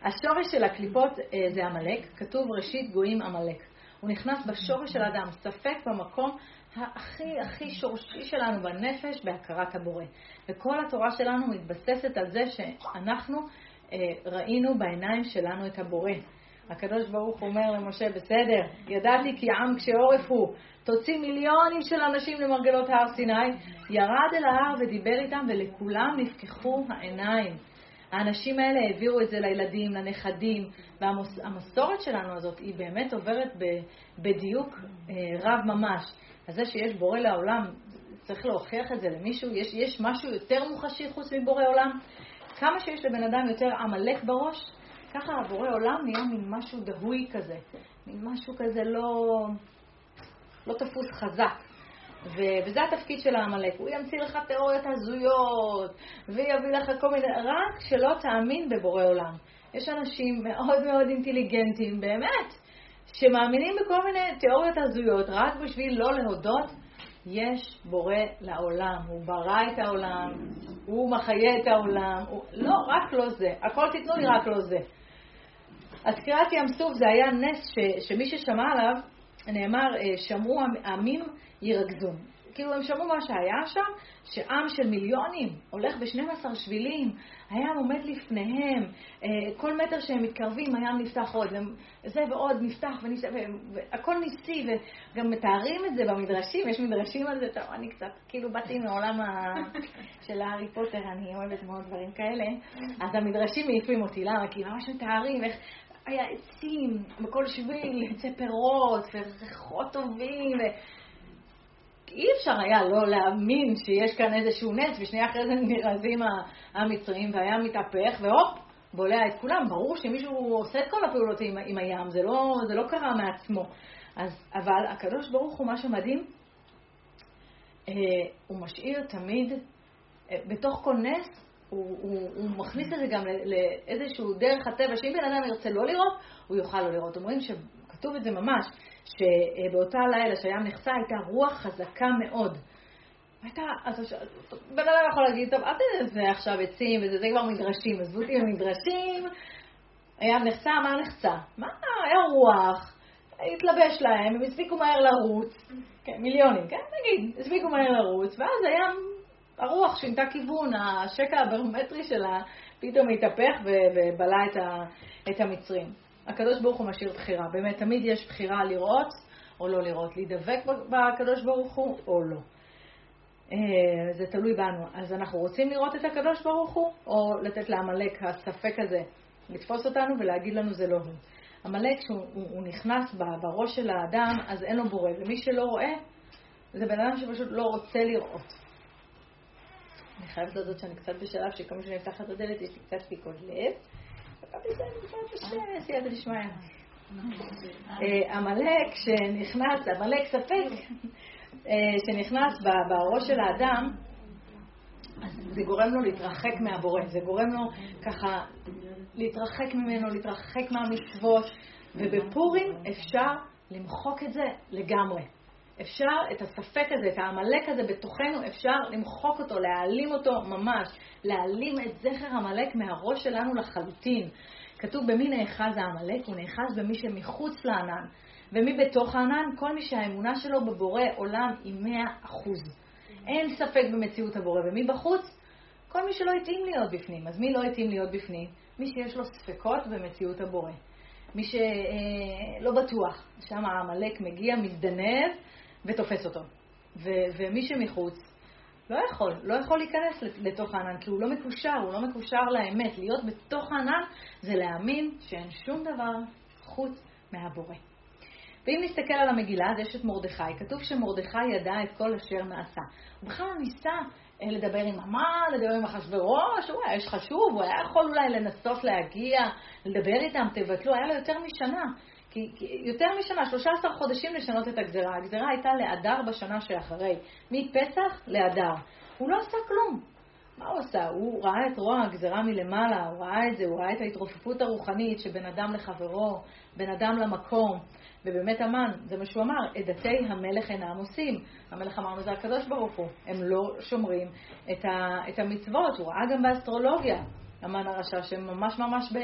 השורש של הקליפות אה, זה עמלק, כתוב ראשית גויים עמלק. הוא נכנס בשורש של האדם, ספק במקום הכי הכי שורשי שלנו בנפש, בהכרת הבורא. וכל התורה שלנו מתבססת על זה שאנחנו ראינו בעיניים שלנו את הבורא. הקדוש ברוך אומר למשה, בסדר, ידעתי כי עם כשעורף הוא, תוציא מיליונים של אנשים למרגלות הר סיני, ירד אל ההר ודיבר איתם, ולכולם נפקחו העיניים. האנשים האלה העבירו את זה לילדים, לנכדים, והמסורת שלנו הזאת היא באמת עוברת בדיוק אה, רב ממש. אז זה שיש בורא לעולם, צריך להוכיח את זה למישהו, יש, יש משהו יותר מוחשי חוץ מבורא עולם. כמה שיש לבן אדם יותר עמלק בראש, ככה הבורא עולם נהיה מין משהו דהוי כזה, מין משהו כזה לא, לא תפוס חזק. ו- וזה התפקיד של העמלק, הוא ימציא לך תיאוריות הזויות, ויביא לך כל מיני, רק שלא תאמין בבורא עולם. יש אנשים מאוד מאוד אינטליגנטים, באמת, שמאמינים בכל מיני תיאוריות הזויות, רק בשביל לא להודות, יש בורא לעולם, הוא ברא את העולם, הוא מחיה את העולם, הוא... לא, רק לא זה, הכל תיתנו לי, רק לא זה. אז קריאת ים סוף זה היה נס ש, שמי ששמע עליו, נאמר, אה, שמעו עמים ירגזון. כאילו הם שמעו מה שהיה שם, שעם של מיליונים הולך ב-12 שבילים, הים עומד לפניהם, אה, כל מטר שהם מתקרבים הים נפתח עוד, זה ועוד נפתח ונפתח, והכל ניסי, וגם מתארים את זה במדרשים, יש מדרשים על זה, טוב, אני קצת, כאילו באתי מעולם ה... של הארי פוטר, אני אוהבת מאוד דברים כאלה, אז המדרשים מעיפים אותי, למה? כי ממש מתארים איך היה עצים, בכל שביל יצא פירות, וריחות טובים, ו... אי אפשר היה לא להאמין שיש כאן איזשהו נס, ושנייה אחרי זה נרזים המצרים, והים מתהפך, והופ, בולע את כולם. ברור שמישהו עושה את כל הפעולות עם, עם הים, זה לא, זה לא קרה מעצמו. אז, אבל הקדוש ברוך הוא, מה שמדהים, אה, הוא משאיר תמיד, אה, בתוך כל נס, הוא, הוא, הוא מכניס את זה גם לאיזשהו דרך הטבע, שאם בן אדם ירצה לא לראות, הוא יוכל לא לראות. אומרים שכתוב את זה ממש, שבאותה לילה שהים נחצה הייתה רוח חזקה מאוד. הייתה, אז בן אדם יכול להגיד, טוב, אל זה עכשיו עצים וזה, זה כבר מדרשים, עזבו אותי במדרשים, הים נחצה, מה נחצה? מה, היה רוח, התלבש להם, הם הספיקו מהר לרוץ, כן, מיליונים, כן, נגיד, הספיקו מהר לרוץ, ואז הים, הרוח שינתה כיוון, השקע הברומטרי שלה פתאום התהפך ובלע את, את המצרים. הקדוש ברוך הוא משאיר בחירה. באמת, תמיד יש בחירה לראות או לא לראות, להידבק בקדוש ברוך הוא או לא. אה, זה תלוי בנו. אז אנחנו רוצים לראות את הקדוש ברוך הוא, או לתת לעמלק הספק הזה לתפוס אותנו ולהגיד לנו זה לא הוא. עמלק, כשהוא נכנס בראש של האדם, אז אין לו בורא. ומי שלא רואה, זה בן אדם שפשוט לא רוצה לראות. אני חייבת לדעת שאני קצת בשלב שכל שאני את הדלת יש לי קצת פיקוד לב. אה, עמלק שנכנס, עמלק ספק, אה, שנכנס בראש של האדם, זה גורם לו להתרחק מהבורא, זה גורם לו ככה להתרחק ממנו, להתרחק מהמצוות, ובפורים אפשר למחוק את זה לגמרי. אפשר את הספק הזה, את העמלק הזה בתוכנו, אפשר למחוק אותו, להעלים אותו ממש, להעלים את זכר עמלק מהראש שלנו לחלוטין. כתוב במי נאחז העמלק? הוא נאחז במי שמחוץ לענן. ומי בתוך הענן? כל מי שהאמונה שלו בבורא עולם היא מאה אחוז. אין ספק במציאות הבורא. ומי בחוץ? כל מי שלא התאים להיות בפנים. אז מי לא התאים להיות בפנים? מי שיש לו ספקות במציאות הבורא. מי שלא בטוח, שם העמלק מגיע, מזדנב ותופס אותו. ו- ומי שמחוץ, לא יכול, לא יכול להיכנס לתוך הענן, כי הוא לא מקושר, הוא לא מקושר לאמת. להיות בתוך הענן זה להאמין שאין שום דבר חוץ מהבורא. ואם נסתכל על המגילה, אז יש את מרדכי. כתוב שמרדכי ידע את כל אשר נעשה. הוא בכלל לא ניסה אה, לדבר עם המן, לדבר עם אחשוורוש, הוא היה איש חשוב, הוא היה יכול אולי לנסות להגיע, לדבר איתם, תבטלו, היה לו יותר משנה. כי, כי יותר משנה, 13 חודשים לשנות את הגזרה. הגזרה הייתה לאדר בשנה שאחרי, מפסח לאדר. הוא לא עשה כלום. מה הוא עשה? הוא ראה את רוע הגזרה מלמעלה, הוא ראה את זה, הוא ראה את ההתרופפות הרוחנית שבין אדם לחברו, בין אדם למקום. ובאמת המן, זה מה שהוא אמר, עדתי המלך אינם עושים. המלך אמרנו, זה הקדוש ברוך הוא. הם לא שומרים את, ה, את המצוות. הוא ראה גם באסטרולוגיה, המן הרשע, שהם ממש ממש ב,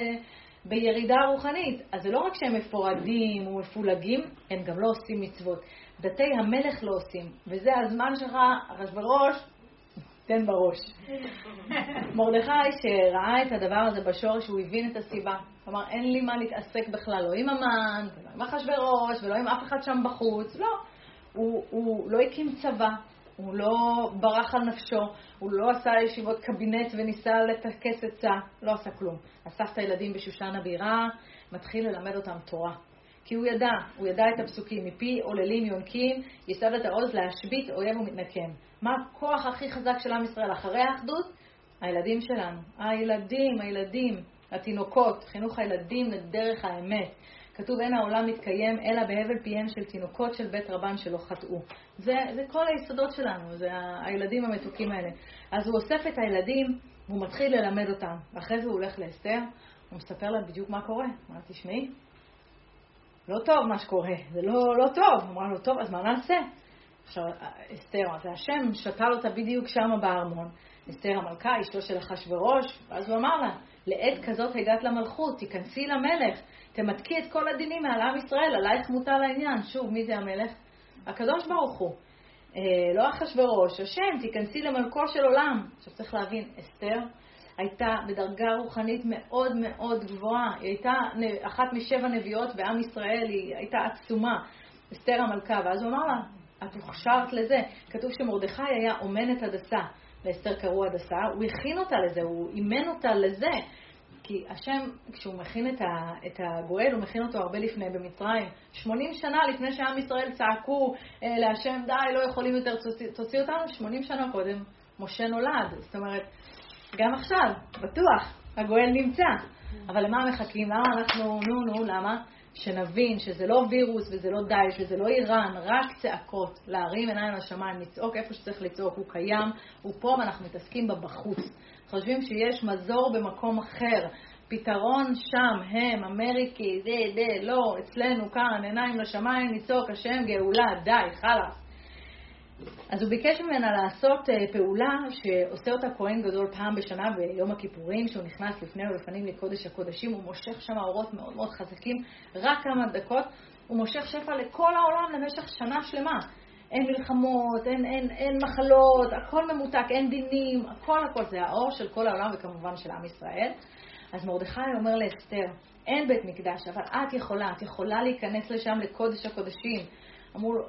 בירידה רוחנית. אז זה לא רק שהם מפורדים ומפולגים, הם גם לא עושים מצוות. דתי המלך לא עושים. וזה הזמן שלך, אחשוורוש, תן בראש. מרדכי שראה את הדבר הזה בשורש, הוא הבין את הסיבה. כלומר, אין לי מה להתעסק בכלל, לא עם המן, ולא עם אחשוורוש, ולא עם אף אחד שם בחוץ, לא. הוא, הוא לא הקים צבא, הוא לא ברח על נפשו, הוא לא עשה ישיבות קבינט וניסה לטכס עצה, לא עשה כלום. אסף את הילדים בשושן הבירה, מתחיל ללמד אותם תורה. כי הוא ידע, הוא ידע את הפסוקים, מפי עוללים יונקים, יסד את העוז להשבית אויב ומתנקם. מה הכוח הכי חזק של עם ישראל אחרי האחדות? הילדים שלנו. הילדים, הילדים, התינוקות, חינוך הילדים לדרך האמת. כתוב אין העולם מתקיים אלא בהבל פיהם של תינוקות של בית רבן שלא חטאו. זה, זה כל היסודות שלנו, זה הילדים המתוקים האלה. אז הוא אוסף את הילדים והוא מתחיל ללמד אותם. ואחרי זה הוא הולך לאסתר, הוא מספר להם בדיוק מה קורה. אומר, תשמעי, לא טוב מה שקורה, זה לא, לא טוב. הוא אמר לו, טוב, אז מה נעשה? עכשיו, אסתר, זה השם שתל אותה בדיוק שמה בארמון. אסתר המלכה, אשתו של אחשורוש, ואז הוא אמר לה, לעת כזאת הגעת למלכות, תיכנסי למלך, תמתקי את כל הדינים מעל עם ישראל, עלייך מוטל העניין. שוב, מי זה המלך? הקדוש ברוך הוא. אה, לא אחשורוש, השם, תיכנסי למלכו של עולם. עכשיו צריך להבין, אסתר הייתה בדרגה רוחנית מאוד מאוד גבוהה. היא הייתה אחת משבע נביאות בעם ישראל, היא הייתה עצומה, אסתר המלכה. ואז הוא אמר לה, את הוכשרת לזה. כתוב שמרדכי היה אומנת הדסה. לאסתר קראו הדסה, הוא הכין אותה לזה, הוא אימן אותה לזה. כי השם, כשהוא מכין את, ה, את הגואל, הוא מכין אותו הרבה לפני במצרים. 80 שנה לפני שעם ישראל צעקו אה, להשם, די, לא יכולים יותר, תוציא אותנו, 80 שנה קודם משה נולד. זאת אומרת, גם עכשיו, בטוח, הגואל נמצא. אבל למה מחכים? למה אנחנו, נו, נו, למה? שנבין שזה לא וירוס וזה לא דאעש וזה לא איראן, רק צעקות, להרים עיניים לשמיים, לצעוק איפה שצריך לצעוק, הוא קיים, הוא פה ואנחנו מתעסקים בה בחוץ. חושבים שיש מזור במקום אחר, פתרון שם, הם, אמריקי, זה, זה, לא, אצלנו כאן, עיניים לשמיים, לצעוק, השם גאולה, די, חלאס. אז הוא ביקש ממנה לעשות uh, פעולה שעושה אותה כהן גדול פעם בשנה ביום הכיפורים, שהוא נכנס לפני ולפנים לקודש הקודשים, הוא מושך שם אורות מאוד מאוד חזקים, רק כמה דקות, הוא מושך שפע לכל העולם למשך שנה שלמה. אין מלחמות, אין, אין, אין מחלות, הכל ממותק, אין דינים, הכל הכל, זה האור של כל העולם וכמובן של עם ישראל. אז מרדכי אומר לאסתר, אין בית מקדש, אבל את יכולה, את יכולה להיכנס לשם לקודש הקודשים. אמרו לו,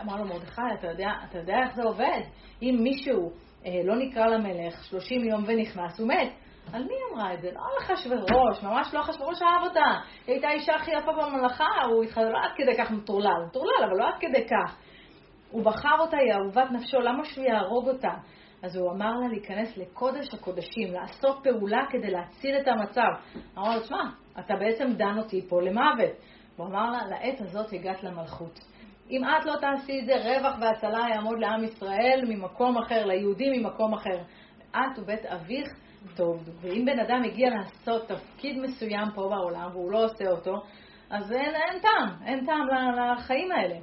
אמר לו מרדכי, אתה אתה יודע איך זה עובד? אם מישהו אה, לא נקרא למלך 30 יום ונכנס, הוא מת. על מי אמרה את זה? לא על אחשוורוש, ממש לא אחשוורוש אהב אותה. היא הייתה האישה הכי יפה בממלכה, הוא התחל לא עד כדי כך מטורלל, מטורלל, אבל לא עד כדי כך. הוא בחר אותה, היא אהובת נפשו, למה שהוא יהרוג אותה? אז הוא אמר לה להיכנס לקודש הקודשים, לעשות פעולה כדי להציל את המצב. אמר לו, תשמע, אתה בעצם דן אותי פה למוות. הוא אמר לה, לעת הזאת הגעת למלכות. אם את לא תעשי את זה, רווח והצלה יעמוד לעם ישראל ממקום אחר, ליהודים ממקום אחר. את ובית אביך טוב. ואם בן אדם הגיע לעשות תפקיד מסוים פה בעולם והוא לא עושה אותו, אז אין, אין טעם, אין טעם לחיים האלה.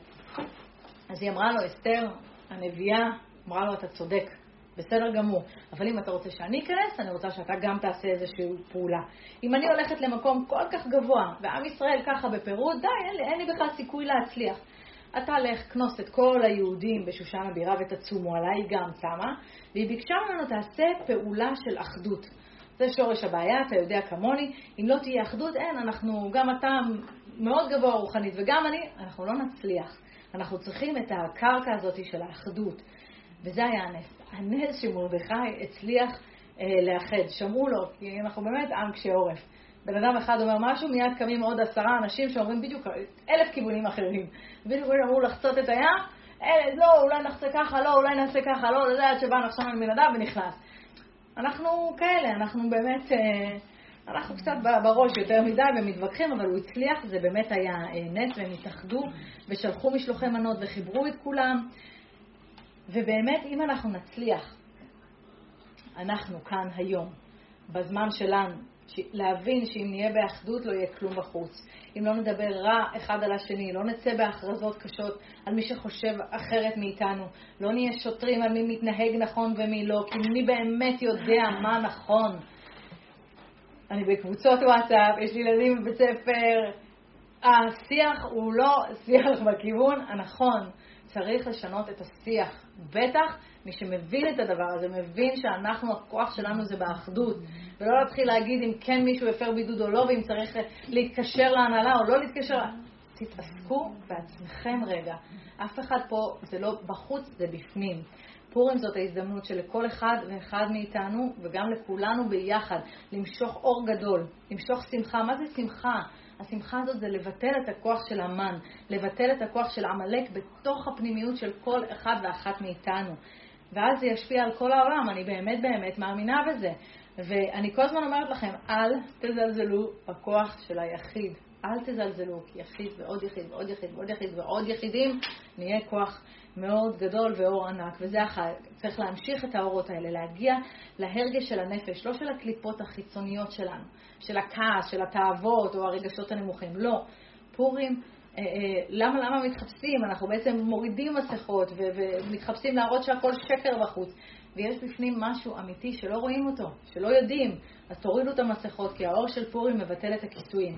אז היא אמרה לו, אסתר, הנביאה, אמרה לו, אתה צודק, בסדר גמור, אבל אם אתה רוצה שאני אכנס, אני רוצה שאתה גם תעשה איזושהי פעולה. אם אני הולכת למקום כל כך גבוה, ועם ישראל ככה בפירוד, די, אין לי, אין לי בכלל סיכוי להצליח. אתה לך, כנוס את כל היהודים בשושן הבירה ותצומו עליי, גם צמה, והיא ביקשה ממנו, תעשה פעולה של אחדות. זה שורש הבעיה, אתה יודע כמוני, אם לא תהיה אחדות, אין, אנחנו, גם אתה מאוד גבוה רוחנית וגם אני, אנחנו לא נצליח. אנחנו צריכים את הקרקע הזאת של האחדות. וזה היה הנס. הנס שמרדכי הצליח אה, לאחד. שמעו לו, כי אנחנו באמת עם קשה עורף. בן אדם אחד אומר משהו, מיד קמים עוד עשרה אנשים שאומרים בדיוק אלף כיוונים אחרים. בדיוק אמרו לחצות את הים, אלה, לא, אולי נחצה ככה, לא, אולי נעשה ככה, לא, זה עד שבא נחשון על בן ונכנס. אנחנו כאלה, אנחנו באמת, אה, אנחנו קצת בראש יותר מדי ומתווכחים, אבל הוא הצליח, זה באמת היה אה, נס, והם התאחדו ושלחו משלוחי מנות וחיברו את כולם. ובאמת, אם אנחנו נצליח, אנחנו כאן היום, בזמן שלנו, להבין שאם נהיה באחדות לא יהיה כלום בחוץ. אם לא נדבר רע אחד על השני, לא נצא בהכרזות קשות על מי שחושב אחרת מאיתנו, לא נהיה שוטרים על מי מתנהג נכון ומי לא, כי מי באמת יודע מה נכון. אני בקבוצות וואטסאפ, יש לי ילדים בבית ספר, השיח הוא לא שיח בכיוון הנכון. צריך לשנות את השיח. בטח מי שמבין את הדבר הזה, מבין שאנחנו, הכוח שלנו זה באחדות. ולא להתחיל להגיד אם כן מישהו הפר בידוד או לא, ואם צריך להתקשר להנהלה או לא להתקשר. תתעסקו בעצמכם רגע. אף אחד פה, זה לא בחוץ, זה בפנים. פורים זאת ההזדמנות שלכל אחד ואחד מאיתנו, וגם לכולנו ביחד, למשוך אור גדול, למשוך שמחה. מה זה שמחה? השמחה הזאת זה לבטל את הכוח של המן, לבטל את הכוח של עמלק בתוך הפנימיות של כל אחד ואחת מאיתנו. ואז זה ישפיע על כל העולם, אני באמת באמת מאמינה בזה. ואני כל הזמן אומרת לכם, אל תזלזלו בכוח של היחיד. אל תזלזלו, כי יחיד ועוד יחיד ועוד יחיד ועוד יחיד ועוד יחידים, נהיה כוח מאוד גדול ואור ענק. וזה אחת, צריך להמשיך את האורות האלה, להגיע להרגש של הנפש, לא של הקליפות החיצוניות שלנו, של הכעס, של התאוות או הרגשות הנמוכים. לא. פורים למה, למה מתחפשים? אנחנו בעצם מורידים מסכות ומתחפשים להראות שהכל שקר בחוץ. ויש בפנים משהו אמיתי שלא רואים אותו, שלא יודעים. אז תורידו את המסכות, כי האור של פורים מבטל את הכיסויים.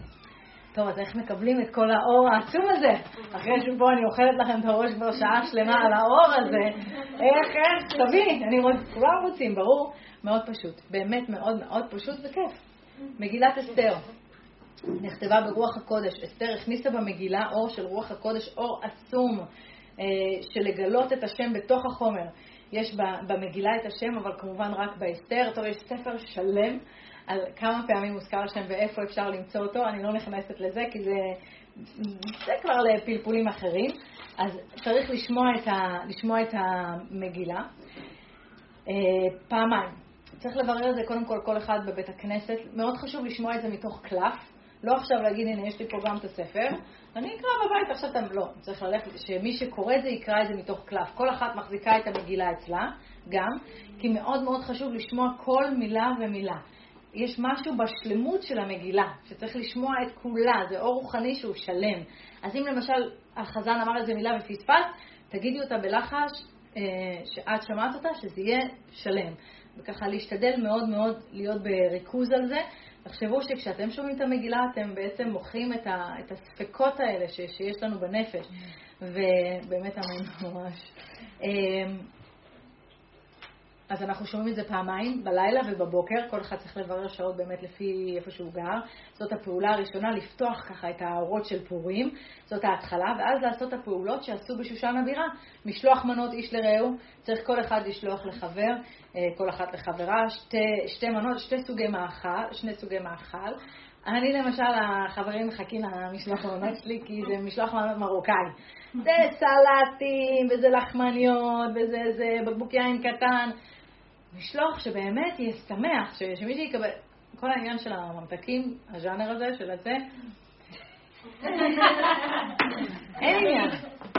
טוב, אז איך מקבלים את כל האור העצום הזה? אחרי שפה אני אוכלת לכם את הראש כבר שעה שלמה על האור הזה, איך, איך, תביא, אני רוצ... כולם רוצים, ברור, מאוד פשוט. באמת מאוד מאוד פשוט וכיף. מגילת אסתר. נכתבה ברוח הקודש. אסתר הכניסה במגילה אור של רוח הקודש, אור עצום, אה, של לגלות את השם בתוך החומר. יש במגילה את השם, אבל כמובן רק באסתר. טוב, יש ספר שלם על כמה פעמים מוזכר השם ואיפה אפשר למצוא אותו. אני לא נכנסת לזה, כי זה, זה כבר לפלפולים אחרים. אז צריך לשמוע את, ה, לשמוע את המגילה אה, פעמיים. צריך לברר את זה קודם כל כל אחד בבית הכנסת. מאוד חשוב לשמוע את זה מתוך קלף. לא עכשיו להגיד, הנה, יש לי פה גם את הספר, אני אקרא בבית עכשיו, אתם לא, צריך ללכת, שמי שקורא את זה יקרא את זה מתוך קלף. כל אחת מחזיקה את המגילה אצלה, גם, כי מאוד מאוד חשוב לשמוע כל מילה ומילה. יש משהו בשלמות של המגילה, שצריך לשמוע את כולה, זה אור רוחני שהוא שלם. אז אם למשל החזן אמר איזה מילה ופספס, תגידי אותה בלחש, אה, שאת שמעת אותה, שזה יהיה שלם. וככה להשתדל מאוד מאוד להיות בריכוז על זה, תחשבו שכשאתם שומעים את המגילה, אתם בעצם מוכרים את, ה, את הספקות האלה ש, שיש לנו בנפש, ובאמת אמן ממש. אז אנחנו שומעים את זה פעמיים, בלילה ובבוקר, כל אחד צריך לברר שעות באמת לפי איפה שהוא גר. זאת הפעולה הראשונה, לפתוח ככה את האורות של פורים, זאת ההתחלה, ואז לעשות הפעולות שעשו בשושן הבירה. משלוח מנות איש לרעהו, צריך כל אחד לשלוח לחבר, אה, כל אחת לחברה, שתי, שתי מנות, שתי סוגי מאכל, שני סוגי מאכל. אני למשל, החברים מחכים למשלוח המנות שלי, כי זה משלוח מנות מרוקאי. זה סלטים, וזה לחמניות, וזה בקבוק יין קטן. משלוח שבאמת יהיה שמח, שמישהו יקבל... כל העניין של הממתקים, הז'אנר הזה, של הזה, אין עניין,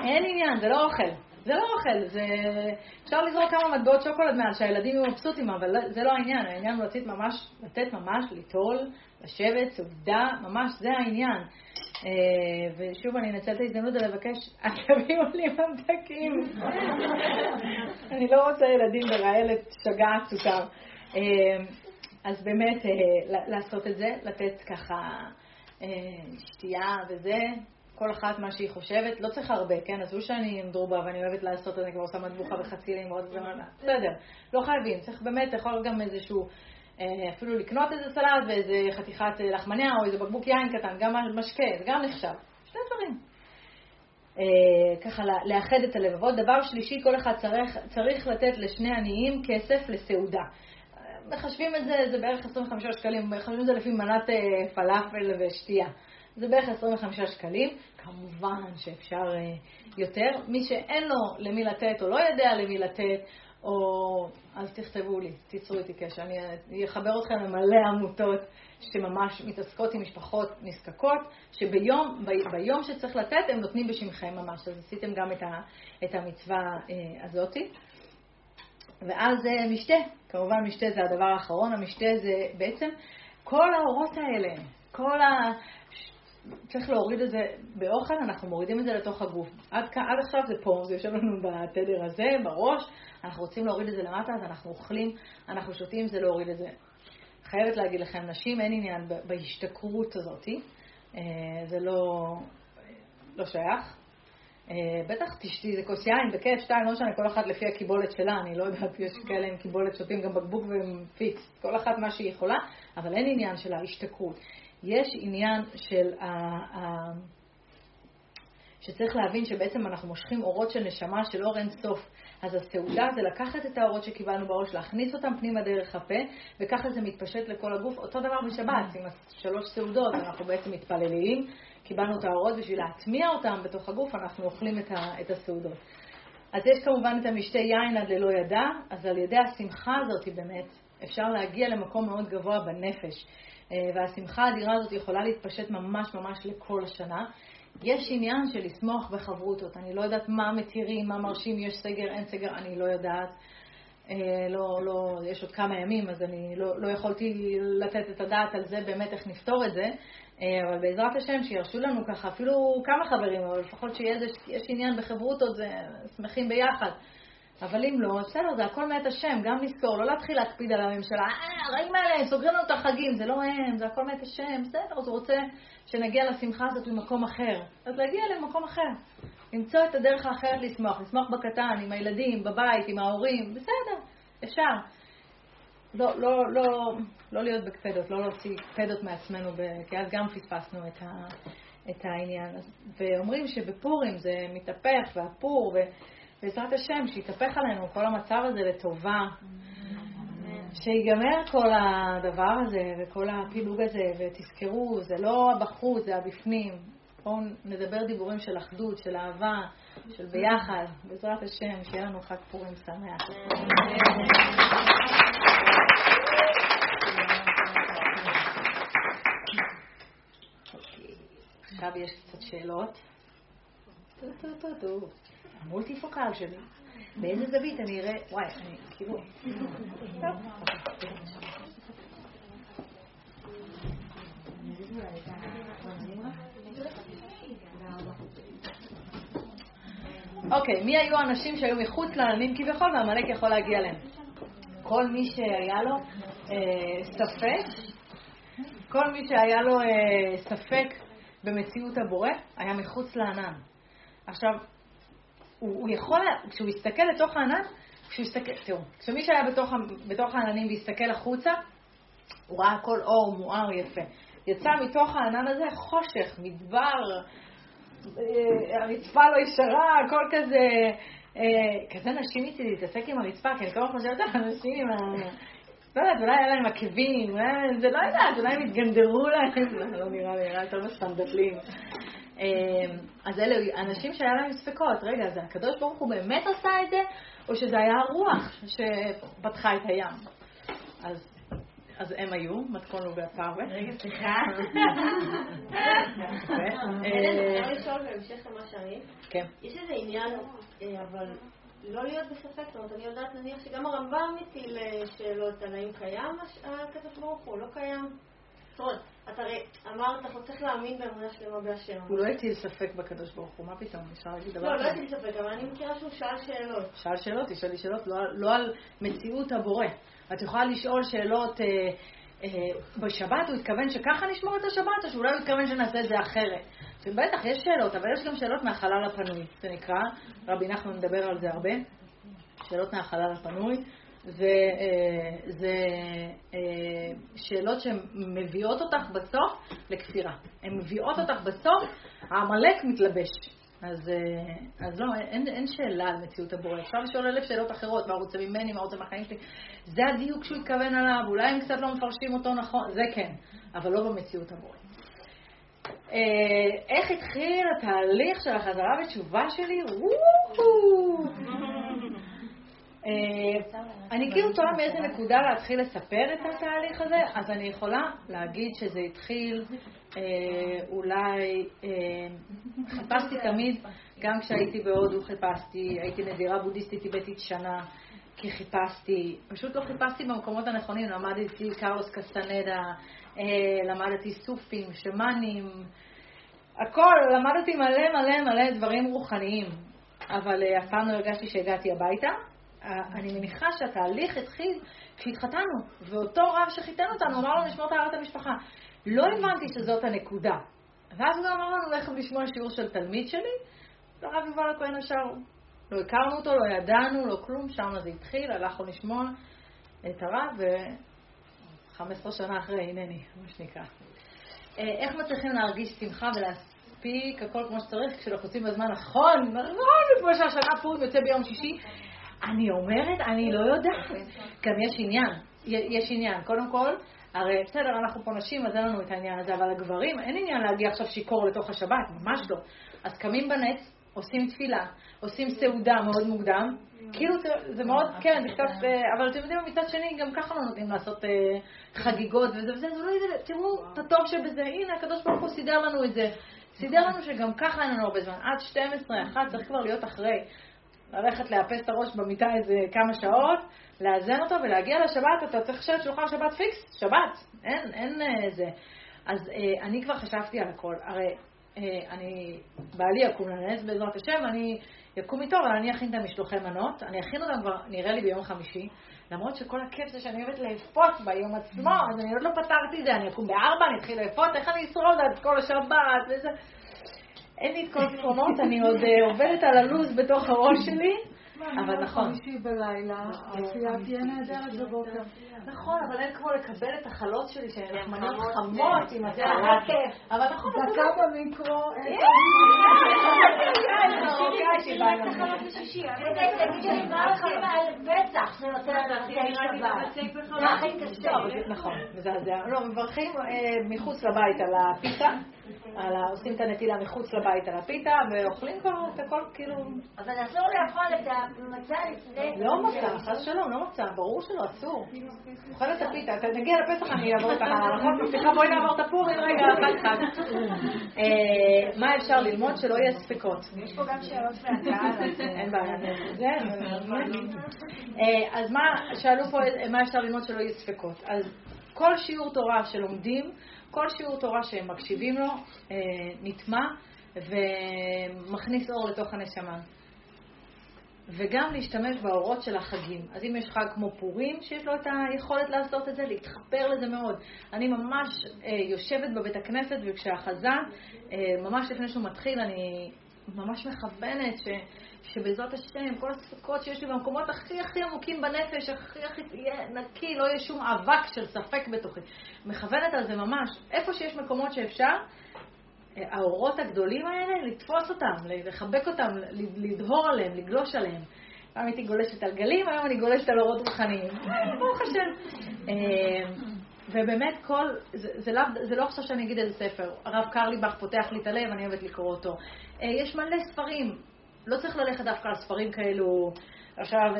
אין עניין, זה לא אוכל. זה לא אוכל, זה... אפשר לזרוק כמה מטבעות שוקולד מעל שהילדים יהיו מבסוטים, אבל לא- זה לא העניין, העניין הוא לתת ממש, לתת ממש, ליטול, לשבת, סעודה, ממש, זה העניין. אה, ושוב, אני אנצל את ההזדמנות לבקש, אל תביאו לי ממתקים. אני לא רוצה ילדים ברעלת שגעת סוכר. אה, אז באמת, אה, לעשות את זה, לתת ככה שתייה וזה, כל אחת מה שהיא חושבת, לא צריך הרבה, כן? עזבו שאני דרובה ואני אוהבת לעשות, אני כבר עושה מטבוחה וחצילים ועוד זמן, בסדר, לא חייבים, צריך באמת, יכול גם איזשהו, אה, אפילו לקנות איזה סלט ואיזה חתיכת אה, לחמניה או איזה בקבוק יין קטן, גם משקה, זה גם נחשב, שני דברים. ככה לאחד את הלבבות. דבר שלישי, כל אחד צריך, צריך לתת לשני עניים כסף לסעודה. מחשבים את זה, זה בערך 25 שקלים, מחשבים את זה לפי מנת פלאפל ושתייה. זה בערך 25 שקלים, כמובן שאפשר יותר. מי שאין לו למי לתת או לא יודע למי לתת, או אז תכתבו לי, תיצרו איתי קשר, אני אחבר אתכם למלא עמותות שממש מתעסקות עם משפחות נזקקות, שביום ביום שצריך לתת הם נותנים בשמכם ממש, אז עשיתם גם את, ה, את המצווה אה, הזאתי. ואז אה, משתה, כמובן משתה זה הדבר האחרון, המשתה זה בעצם כל האורות האלה, כל ה... צריך להוריד את זה באוכל, אנחנו מורידים את זה לתוך הגוף. עד, עד עכשיו זה פה, זה יושב לנו בתדר הזה, בראש, אנחנו רוצים להוריד את זה למטה, אז אנחנו אוכלים, אנחנו שותים, זה להוריד את זה. חייבת להגיד לכם, נשים אין עניין בהשתכרות הזאת, אה, זה לא, לא שייך. אה, בטח תשתי איזה כוס יין, בכיף, שתיים, לא משנה, כל אחת לפי הקיבולת שלה, אני לא יודעת, יש כאלה עם קיבולת שותים גם בקבוק פיקס, כל אחת מה שהיא יכולה, אבל אין עניין של ההשתכרות. יש עניין של ה... ה... שצריך להבין שבעצם אנחנו מושכים אורות של נשמה של אור אין סוף. אז הסעודה זה לקחת את האורות שקיבלנו בראש, להכניס אותם פנימה דרך הפה, וככה זה מתפשט לכל הגוף. אותו דבר בשבת, עם שלוש סעודות, אנחנו בעצם מתפללים, קיבלנו את האורות בשביל להטמיע אותם בתוך הגוף, אנחנו אוכלים את, ה, את הסעודות. אז יש כמובן את המשתה יין עד ללא ידע, אז על ידי השמחה הזאת באמת אפשר להגיע למקום מאוד גבוה בנפש. אה, והשמחה האדירה הזאת יכולה להתפשט ממש ממש לכל השנה. יש עניין של לשמוח בחברותות. אני לא יודעת מה מתירים, מה מרשים, יש סגר, אין סגר, אני לא יודעת. אה, לא, לא, יש עוד כמה ימים, אז אני לא, לא יכולתי לתת את הדעת על זה, באמת איך נפתור את זה. אה, אבל בעזרת השם, שירשו לנו ככה, אפילו כמה חברים, אבל לפחות שיש עניין בחברותות, זה שמחים ביחד. אבל אם לא, בסדר, זה הכל מאת השם, גם לזכור, לא להתחיל להקפיד על הממשלה, אה, הרעים האלה, סוגרים לנו את החגים, זה לא הם, זה הכל מאת השם, בסדר, אז הוא רוצה שנגיע לשמחה הזאת ממקום אחר. אז להגיע למקום אחר. למצוא את הדרך האחרת לשמוח, לשמוח בקטן, עם הילדים, בבית, עם ההורים, בסדר, אפשר. לא, לא, לא, לא להיות בקפדות, לא להוציא קפדות מעצמנו, כי אז גם פספסנו את, ה, את העניין. ואומרים שבפורים זה מתהפך, והפור, ובעזרת השם, שיתהפך עלינו כל המצב הזה לטובה. שיגמר כל הדבר הזה וכל הפילוג הזה, ותזכרו, זה לא הבחוץ, זה הבפנים. בואו נדבר דיבורים של אחדות, של אהבה, של ביחד. בעזרת השם, שיהיה לנו חג פורים שמח. עכשיו יש קצת שאלות. המולטיפוקל שלי. באיזה זווית אני אראה, וואי, אני כאילו... אוקיי, מי היו האנשים שהיו מחוץ לעננים כביכול והעמלק יכול להגיע אליהם? כל מי שהיה לו אה, ספק, כל מי שהיה לו אה, ספק במציאות הבורא, היה מחוץ לענן. עכשיו, הוא, הוא יכול, כשהוא יסתכל לתוך הענן, כשהוא יסתכל, תראו, כשמי שהיה בתוך, בתוך העננים והסתכל החוצה, הוא ראה הכל אור מואר יפה. יצא מתוך הענן הזה חושך, מדבר, אה, הרצפה לא ישרה, הכל כזה, אה, כזה נשים איתי להתעסק עם הרצפה, כי אני כל הזמן חושבת על אנשים עם ה... לא יודעת, אולי היה להם עקבים, זה לא יודעת, אולי הם התגנדרו להם, לא נראה לי, נראה יותר בסטנדלים. אמ, אז אלה אנשים שהיה להם ספקות, רגע, זה הקדוש ברוך הוא באמת עשה את זה, או שזה היה הרוח שפתחה את הים? אז, אז הם היו, מתכון ובפרווה. רגע, סליחה. אה, אפשר לשאול בהמשך למה שאני? כן. יש איזה עניין, אה, אבל לא להיות בספק, זאת אומרת, אני יודעת נניח שגם הרמב"ם מטיל אה, שאלות על האם קיים הקדוש ברוך הוא, לא קיים. זאת אומרת, אתה הרי אמרת, אנחנו צריכים להאמין באמונה שלמה בהשם. הוא לא הטיל ספק בקדוש ברוך הוא, מה פתאום? אפשר להגיד דבר לא, לא הטיל ספק, אבל אני מכירה שהוא שאל שאלות. שאל שאלות, תשאל לי שאלות, לא, לא על מציאות הבורא. את יכולה לשאול שאלות, אה, אה, בשבת הוא התכוון שככה נשמור את השבת, או שאולי הוא התכוון שנעשה את זה אחרת. בטח, יש שאלות, אבל יש גם שאלות מהחלל הפנוי, זה נקרא, רבי נחמן מדבר על זה הרבה, שאלות מהחלל הפנוי. זה, אה, אה, שאלות שמביאות אותך בסוף לכפירה. הן מביאות אותך בסוף, העמלק מתלבש. אז, אה, אז לא, אין, אין שאלה על מציאות הבורא. אפשר לשאול אלף שאלות אחרות, מה רוצה ממני, מה רוצה מהחיים שלי. זה הדיוק שהוא התכוון עליו, אולי הם קצת לא מפרשים אותו נכון, זה כן, אבל לא במציאות הבורא. איך התחיל התהליך של החזרה בתשובה שלי? אה, אני כאילו תוהה מאיזה נקודה להתחיל לספר את התהליך הזה, אז אני יכולה להגיד שזה התחיל אה, אולי, חיפשתי תמיד, גם כשהייתי בהודו חיפשתי, הייתי נדירה בודהיסטית טיבטית שנה, כי חיפשתי, פשוט לא חיפשתי במקומות הנכונים, למדתי קארוס קסטנדה, למדתי סופים, שמאנים, הכל, למדתי מלא מלא מלא דברים רוחניים, אבל אף פעם לא הרגשתי שהגעתי הביתה. אני מניחה שהתהליך התחיל כשהתחתנו, ואותו רב שחיתן אותנו אמר לנו לשמור טהרת המשפחה. לא הבנתי שזאת הנקודה. ואז הוא אמר לנו, לכו לשמוע שיעור של תלמיד שלי, והרב יובל הכהן השאר. לא הכרנו אותו, לא ידענו, לא כלום, שם זה התחיל, הלכנו לשמוע את הרב, ו-15 שנה אחרי, הנני, מה שנקרא. אה, איך מצליחים להרגיש שמחה ולהספיק הכל כמו שצריך כשלוחצים בזמן נכון, נכון, כמו שהשנה פורים יוצא ביום שישי? אני אומרת, אני לא יודעת. גם יש עניין, יש עניין. קודם כל, הרי בסדר, אנחנו פה נשים, אז אין לנו את העניין הזה, אבל הגברים, אין עניין להגיע עכשיו שיכור לתוך השבת, ממש לא. אז קמים בנץ, עושים תפילה, עושים סעודה מאוד מוקדם, כאילו זה מאוד, כן, זה קצת, אבל אתם יודעים, מצד שני, גם ככה לא נותנים לעשות אה, חגיגות וזה וזה, זה לא תראו את הטוב שבזה, הנה, הקדוש ברוך הוא סידר לנו את זה. סידר לנו שגם ככה אין לנו הרבה זמן, עד 12, 1, צריך כבר להיות אחרי. ללכת לאפס את הראש במיטה איזה כמה שעות, לאזן אותו ולהגיע לשבת, אתה צריך לשבת שולחן שבת פיקס, שבת, אין, אין אה, זה. אז אה, אני כבר חשבתי על הכל. הרי אה, אני, בעלי יקום לנס בעזרת השם, אני יקום איתו, אבל אני אכין את המשלוחי מנות. אני אכין אותם כבר, נראה לי, ביום חמישי. למרות שכל הכיף זה שאני אוהבת לאפות ביום עצמו, אז אני עוד לא פתרתי את זה. אני אקום בארבע, אני אתחיל לאפות, איך אני אשרוד עד כל השבת וזה. אין לי את כל הפתרונות, אני עוד אה, עובדת על הלו"ז בתוך הראש שלי. אבל נכון. חמישי בלילה, העשייה תהיה נהדרת בבוקר. נכון, אבל אין כמו לקבל את החלות שלי שהן נחמנות חמות עם כיף. אבל נכון, דקה במיקרו. נכון, מזעזע. לא, מברכים מחוץ לבית על הפיתה. עושים את הנטילה מחוץ לבית על הפיתה, ואוכלים כבר את הכל כאילו... אבל אסור לאכול את המצה לפני... לא מצה, חס שלום, לא מצה, ברור שלא, אסור. אוכל את הפיתה, אתה נגיע לפסח, אני אעבור את ההלכות, מבטיחה בואי נעבור את הפורים, רגע, אחד אחד. מה אפשר ללמוד שלא יהיה ספקות? יש פה גם שאלות מהקהל. אין בעיה. אז מה, שאלו פה מה אפשר ללמוד שלא יהיה ספקות. אז כל שיעור תורה שלומדים, כל שיעור תורה שהם מקשיבים לו, נטמע ומכניס אור לתוך הנשמה. וגם להשתמש באורות של החגים. אז אם יש חג כמו פורים, שיש לו את היכולת לעשות את זה, להתחבר לזה מאוד. אני ממש אה, יושבת בבית הכנסת, וכשהחזן, אה, ממש לפני שהוא מתחיל, אני ממש מכוונת ש, שבעזרת השם, כל הספקות שיש לי במקומות הכי הכי עמוקים בנפש, הכי הכי יהיה נקי, לא יהיה שום אבק של ספק בתוכי. מכוונת על זה ממש. איפה שיש מקומות שאפשר, האורות הגדולים האלה, לתפוס אותם, לחבק אותם, לדהור עליהם, לגלוש עליהם. פעם הייתי גולשת על גלים, היום אני גולשת על אורות רוחניים. ברוך השם. ובאמת כל, זה, זה, לא, זה לא עכשיו שאני אגיד איזה ספר. הרב קרליבך פותח לי את הלב, אני אוהבת לקרוא אותו. יש מלא ספרים. לא צריך ללכת דווקא על ספרים כאלו, עכשיו,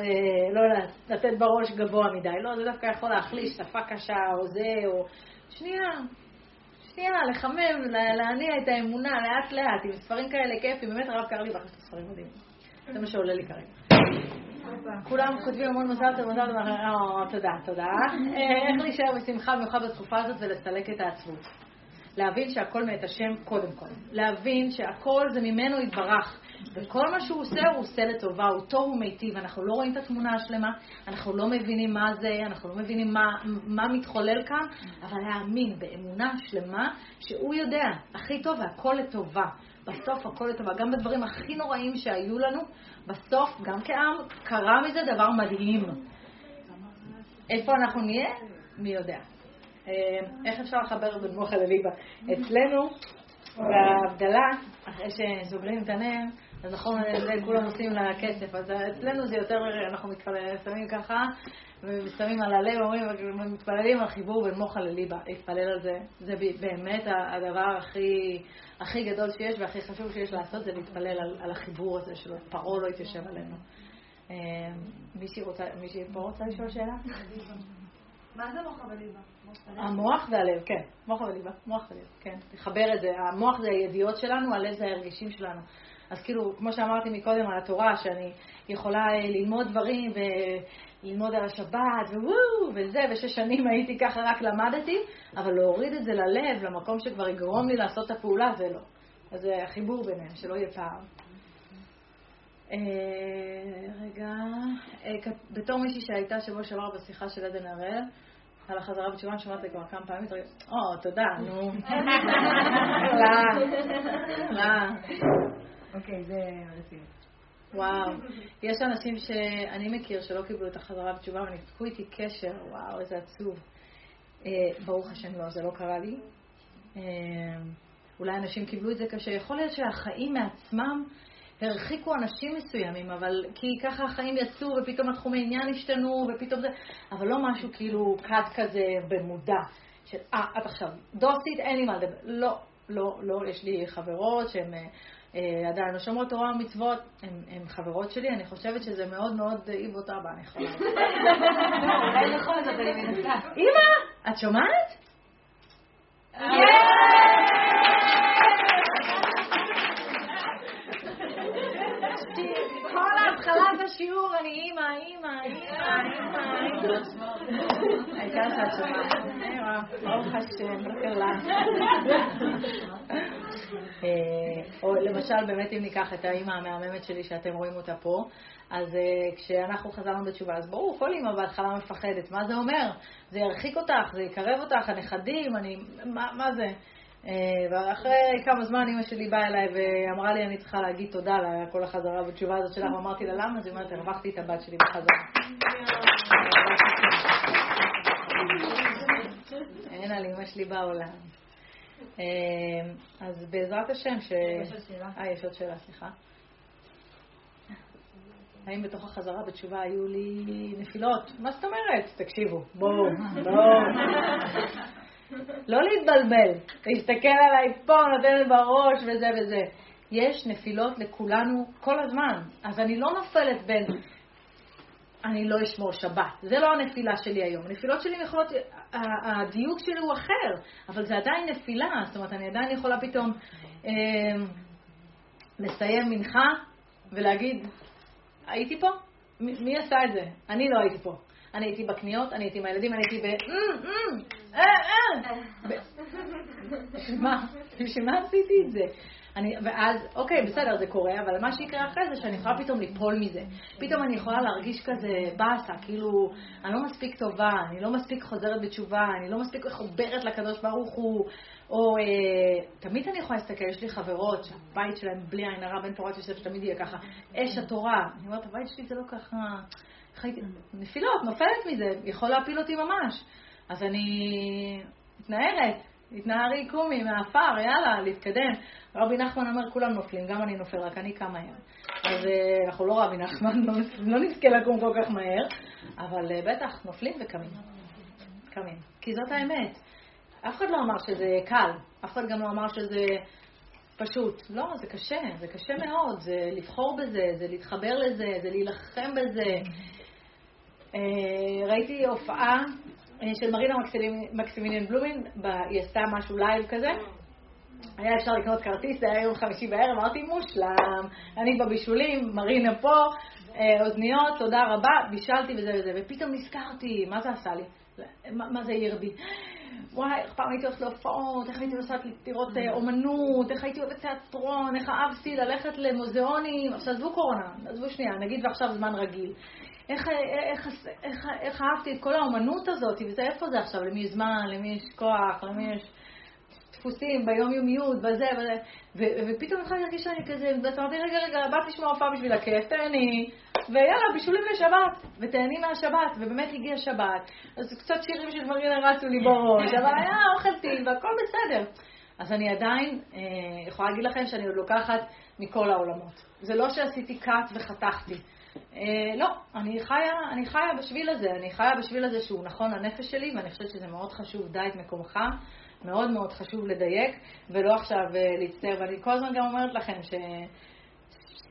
לא לתת בראש גבוה מדי. לא, זה דווקא יכול להחליש שפה קשה או זה, או... שנייה, שנייה, לחמם, להניע את האמונה לאט לאט, עם ספרים כאלה כיפים, באמת הרב קרא לי בחש את הספרים מדהים. זה מה שעולה לי כרגע. כולם כותבים המון מזל טוב, מזל טוב, תודה, תודה. איך להישאר בשמחה במיוחד בתקופה הזאת ולסלק את העצבות. להבין שהכל מאת השם קודם כל. להבין שהכל זה ממנו יתברך. וכל מה שהוא עושה, הוא עושה לטובה, הוא טוב ומיטיב. אנחנו לא רואים את התמונה השלמה, אנחנו לא מבינים מה זה, אנחנו לא מבינים מה, מה מתחולל כאן, אבל להאמין באמונה שלמה שהוא יודע הכי טוב והכל לטובה. בסוף הכל לטובה. גם בדברים הכי נוראים שהיו לנו, בסוף, גם כעם, קרה מזה דבר מדהים. איפה אנחנו נהיה? מי יודע. איך אפשר לחבר בין מוח לליבה? אצלנו, בהבדלה, אחרי שסוגרים את הנר, אז נכון, זה כולם עושים לה כסף, אז אצלנו זה יותר, אנחנו מתפללים, שמים ככה, ושמים על הלב, אומרים, מתפללים על חיבור בין מוחה לליבה, להתפלל על זה, זה באמת הדבר הכי, הכי גדול שיש והכי חשוב שיש לעשות, זה להתפלל על, על החיבור הזה שלו, פרעה לא יתיישב עלינו. אה, מישהי פה רוצה לשאול שאלה? מה זה מוחה וליבה? המוח והלב, כן. מוח וליבה, מוח ולב, כן. לחבר את זה. המוח זה הידיעות שלנו, הלב זה ההרגשים שלנו. אז כאילו, כמו שאמרתי מקודם על התורה, שאני יכולה אה, ללמוד דברים וללמוד על השבת, ווואו, וזה, ושש שנים הייתי ככה, רק למדתי, אבל להוריד את זה ללב, למקום שכבר יגרום לי לעשות את הפעולה, זה לא. אז זה החיבור ביניהם, שלא יהיה פער. אה, רגע, אה, בתור מישהי שהייתה שבוע שעבר בשיחה של עדן הראל, על החזרה בתשובה, אני שומעת את זה כבר כמה פעמים, או, תודה, נו. אוקיי, זה רציני. וואו, יש אנשים שאני מכיר שלא קיבלו את החזרה בתשובה וניתקו איתי קשר, וואו, איזה עצוב. אה, ברוך השם, לא, זה לא קרה לי. אה, אולי אנשים קיבלו את זה קשה. יכול להיות שהחיים מעצמם הרחיקו אנשים מסוימים, אבל כי ככה החיים יצאו ופתאום התחומי עניין השתנו ופתאום זה, אבל לא משהו כאילו קאט כזה במודע. של, אה, את עכשיו דוסית, אין לי מה לדבר. לא, לא, לא, יש לי חברות שהן אה, עדיין לא שומרות תורה ומצוות, הן חברות שלי, אני חושבת שזה מאוד מאוד איב אותה בה, אני יכולה. אולי נכון, אז אני מנסה. אמא, את שומעת? כל ההתחלת השיעור, אני אימא, אימא, אימא, אימא. העיקר שאת שומעת. ברוך השם, בקלה. או למשל, באמת אם ניקח את האימא המהממת שלי שאתם רואים אותה פה, אז uh, כשאנחנו חזרנו בתשובה, אז ברור, כל אימא בהתחלה מפחדת. מה זה אומר? זה ירחיק אותך, זה יקרב אותך, הנכדים, אני... מה זה? Uh, ואחרי כמה זמן אימא שלי באה אליי ואמרה לי, אני צריכה להגיד תודה לכל החזרה בתשובה הזאת שלך, ואמרתי לה, למה? אז היא אומרת, הרווחתי את הבת שלי בחזרה. אין על אימא שלי בעולם. אה, אז בעזרת השם ש... יש עוד שאלה. אה, יש עוד שאלה, סליחה. האם בתוך החזרה בתשובה היו לי נפילות? מה זאת אומרת? תקשיבו, בואו, בואו. לא להתבלבל, להסתכל עליי פה, נותנת בראש וזה וזה. יש נפילות לכולנו כל הזמן, אז אני לא נופלת בין אני לא אשמור שבת. זה לא הנפילה שלי היום. הנפילות שלי יכולות, הדיוק שלי הוא אחר, אבל זה עדיין נפילה. זאת אומרת, אני עדיין יכולה פתאום אה, לסיים מנחה ולהגיד, הייתי פה? מ- מי עשה את זה? אני לא הייתי פה. אני הייתי בקניות, אני הייתי עם הילדים, אני הייתי ב... מה? בשביל מה עשיתי את זה? אני, ואז, אוקיי, בסדר, זה קורה, אבל מה שיקרה אחרי זה, שאני יכולה פתאום ליפול מזה. פתאום אני יכולה להרגיש כזה באסה, כאילו, אני לא מספיק טובה, אני לא מספיק חוזרת בתשובה, אני לא מספיק מחוברת לקדוש ברוך הוא, או אה, תמיד אני יכולה להסתכל, יש לי חברות שהבית שלהם בלי עין הרע, בן תורת יוסף, שתמיד יהיה ככה, אש התורה. אני אומרת, הבית שלי זה לא ככה, נפילות, נופלת מזה, יכול להפיל אותי ממש. אז אני מתנערת, התנערי קומי מהעפר, יאללה, להתקדם. רבי נחמן אומר, כולם נופלים, גם אני נופל, רק אני קם מהר. אז אה, אנחנו לא רבי נחמן, לא, לא נזכה לקום כל כך מהר, אבל אה, בטח, נופלים וקמים. קמים. כי זאת האמת. אף אחד לא אמר שזה קל, אף אחד גם לא אמר שזה פשוט. לא, זה קשה, זה קשה מאוד, זה לבחור בזה, זה להתחבר לזה, זה להילחם בזה. אה, ראיתי הופעה אה, של מרינה מקסימיליאן בלומין, היא עשתה משהו לייב כזה. היה אפשר לקנות כרטיס, זה היה יום חמישי בערב, אמרתי מושלם, אני בבישולים, מרינה פה, אה, אוזניות, תודה רבה, בישלתי וזה וזה, ופתאום נזכרתי, מה זה עשה לי? מה, זה העיר בי? וואי, איך פעם הייתי הולכת להופעות, איך הייתי נוסעת לראות אומנות, איך הייתי אוהבת תיאטרון, איך אהבתי ללכת למוזיאונים, עכשיו עזבו קורונה, עזבו שנייה, נגיד ועכשיו זמן רגיל. איך, איך, איך, איך, איך אהבתי את כל האומנות הזאת, וזה איפה זה עכשיו, למי יש זמן, למי יש כוח, למי יש דפוסים ביומיומיות, בזה, בזה, ו- ופתאום התחלתי להרגיש שאני כזה, ואז אמרתי, רגע, רגע, באת לשמוע הופעה בשביל הכיף, תהני, ויאללה, בישולים לשבת, ותהני מהשבת, ובאמת הגיעה שבת, אז קצת שירים של מרינה רצו לי בראש, אבל היה אוכל טיל, והכל בסדר. אז אני עדיין אה, יכולה להגיד לכם שאני עוד לוקחת מכל העולמות. זה לא שעשיתי cut וחתכתי. אה, לא, אני חיה, אני חיה בשביל הזה, אני חיה בשביל הזה שהוא נכון לנפש שלי, ואני חושבת שזה מאוד חשוב, דע את מקומך, מאוד מאוד חשוב לדייק, ולא עכשיו אה, להצטער. ואני כל הזמן גם אומרת לכם ש...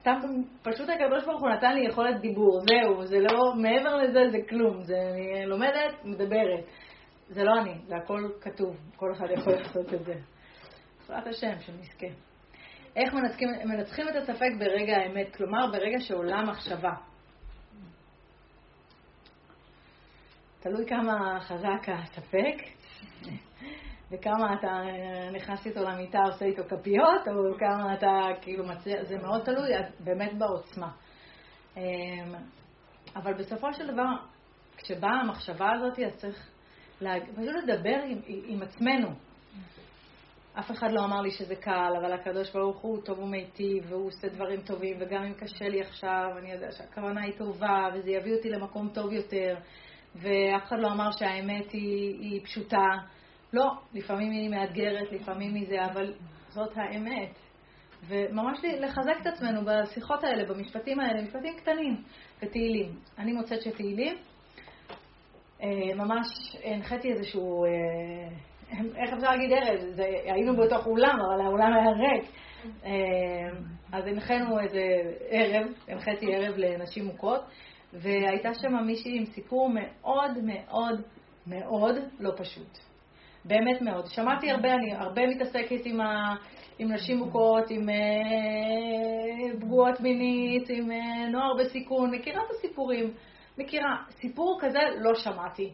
סתם, פשוט הקדוש ברוך הוא נתן לי יכולת דיבור, זהו, זה לא, מעבר לזה זה כלום, זה, אני לומדת, מדברת. זה לא אני, זה הכל כתוב, כל אחד יכול לעשות את זה. בעזרת השם, שנזכה. איך מנצחים, מנצחים את הספק ברגע האמת, כלומר ברגע שעולה מחשבה. תלוי כמה חזק הספק, וכמה אתה נכנס איתו למיטה, עושה איתו כפיות, או כמה אתה כאילו מצליח, זה מאוד תלוי באמת בעוצמה. אמ, אבל בסופו של דבר, כשבאה המחשבה הזאת, אז צריך להג... פשוט לדבר עם, עם עצמנו. אף אחד לא אמר לי שזה קל, אבל הקדוש ברוך הוא טוב ומיטיב, והוא עושה דברים טובים, וגם אם קשה לי עכשיו, אני יודע שהכוונה היא טובה, וזה יביא אותי למקום טוב יותר, ואף אחד לא אמר שהאמת היא, היא פשוטה. לא, לפעמים היא מאתגרת, לפעמים היא זה, אבל זאת האמת. וממש לחזק את עצמנו בשיחות האלה, במשפטים האלה, משפטים קטנים, ותהילים. אני מוצאת שתהילים, אה, ממש הנחיתי איזשהו, אה, איך אפשר להגיד? זה, היינו בתוך אולם, אבל האולם היה ריק. אה, אז הנחינו איזה ערב, הנחיתי ערב לנשים מוכות, והייתה שם מישהי עם סיפור מאוד מאוד מאוד לא פשוט. באמת מאוד. שמעתי הרבה, אני הרבה מתעסקת עם, ה, עם נשים מוכות, עם אה, פגועות מינית, עם אה, נוער בסיכון, מכירה את הסיפורים, מכירה. סיפור כזה לא שמעתי.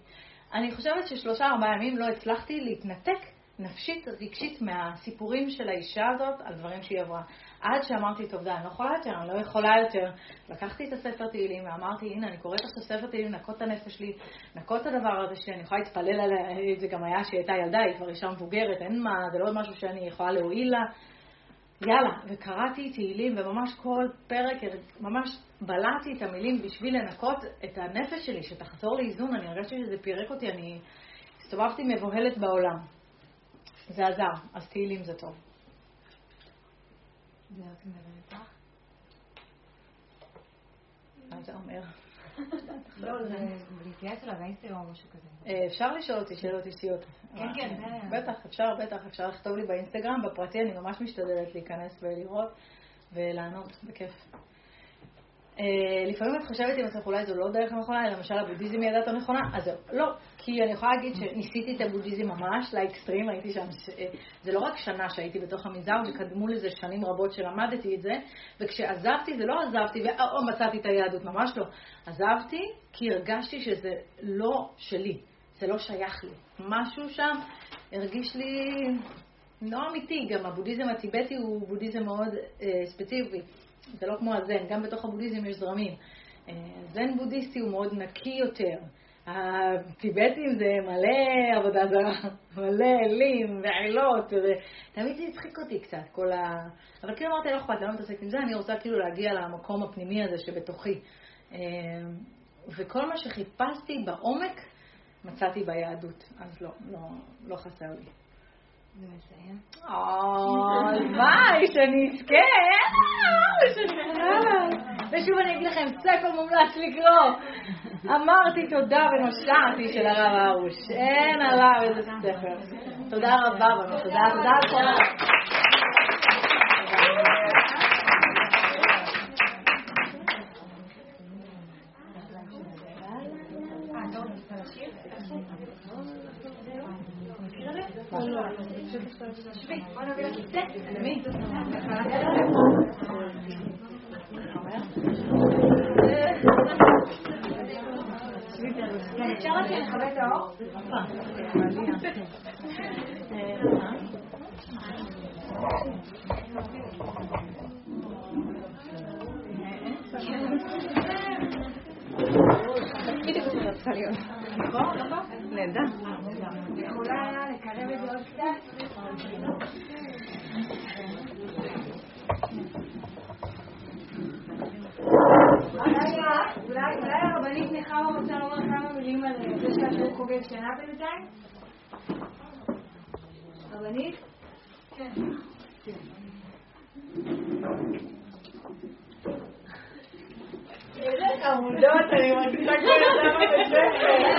אני חושבת ששלושה ארבעה ימים לא הצלחתי להתנתק נפשית, רגשית, מהסיפורים של האישה הזאת על דברים שהיא עברה. עד שאמרתי, טוב, די, אני לא יכולה יותר, אני לא יכולה יותר. לקחתי את הספר תהילים ואמרתי, הנה, אני קוראת את הספר תהילים, נקות את הנפש שלי, נקות את הדבר הזה שלי, אני יכולה להתפלל עליה, זה גם היה שהיא הייתה ילדה, היא כבר אישה מבוגרת, אין מה, זה לא משהו שאני יכולה להועיל לה. יאללה, וקראתי תהילים, וממש כל פרק, ממש בלעתי את המילים בשביל לנקות את הנפש שלי, שתחזור לאיזון, אני הרגשתי שזה פירק אותי, אני הסתובבתי מבוהלת בעולם. זה עזר, אז תהילים זה טוב. מה זה אומר? לא, זה להתייעץ אליו באינסטגרם או משהו כזה. אה, אפשר לשאול אותי שאלות אישיות. כן, כן, בטח, אפשר, בטח, אפשר לכתוב לי באינסטגרם, בפרטי אני ממש משתדלת להיכנס ולראות ולענות, בכיף. אה, לפעמים את חושבת עם עצמך, אולי זו לא דרך הנכונה, למשל הבודהיזם היא הדת הנכונה, אז זהו. לא, כי אני יכולה להגיד שניסיתי את הבודהיזם ממש לאקסטרים, הייתי שם, אה, זה לא רק שנה שהייתי בתוך המנזר, שקדמו לזה שנים רבות שלמדתי את זה, וכשעזבתי, זה לא עזבתי ואו מצאתי את היהדות, ממש לא. עזבתי כי הרגשתי שזה לא שלי, זה לא שייך לי. משהו שם הרגיש לי לא אמיתי, גם הבודהיזם הטיבטי הוא בודהיזם מאוד אה, ספציפי. זה לא כמו הזן, גם בתוך הבודהיזם יש זרמים. אה, זן בודהיסטי הוא מאוד נקי יותר. הטיבטים זה מלא עבודה זרה, מלא אלים ועילות, ותמיד זה הצחיק אותי קצת, כל ה... אבל כאילו אמרתי, לא אכפת, למה מתעסקת עם זה? אני רוצה כאילו להגיע למקום הפנימי הזה שבתוכי. אה, וכל מה שחיפשתי בעומק, מצאתי ביהדות, אז לא, לא, לא חסר לי. הלוואי, שנזכה. ושוב אני אגיד לכם, ספר מומלץ לקרוא. אמרתי תודה ונושעתי של הרב הרוש. אין עליו איזה ספר. תודה רבה, תודה, תודה על כל נהדר. יכולה לקרב את זה עוד קצת? אולי הרבנית נחמה רוצה לומר כמה מילים על זה שהשיעור חוגג שנה בינתיים? רבנית? איזה חמודות, אני מרגישה כמו ילדה בבית ספר.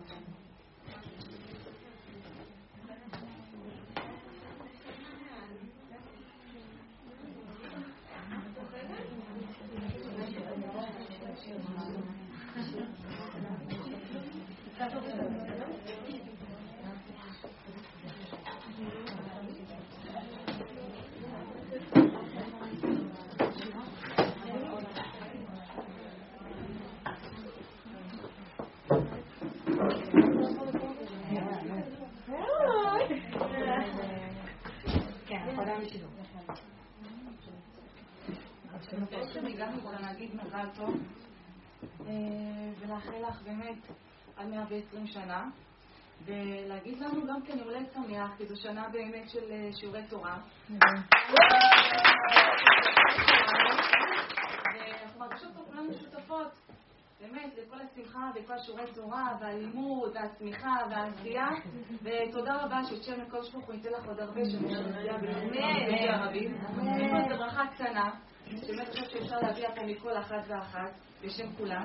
בעצם הגענו פה להגיד מזל טוב, אה, לך באמת על 120 שנה, ולהגיד לנו גם כן יום שמח, כי זו שנה באמת של אה, שיעורי תורה. ואנחנו מרגישות פה כולנו שותפות, באמת, לכל השמחה וכל השיעורי תורה, והלימוד, והצמיחה, והעשייה, ותודה רבה ששם הקדוש ברוך הוא ייתן לך עוד הרבה שנים של עשייה. בלימוד רבים. יש פה איזו ברכה קטנה, שבאמת חושבת שאפשר להביא אותה מכל אחת ואחת, בשם כולם.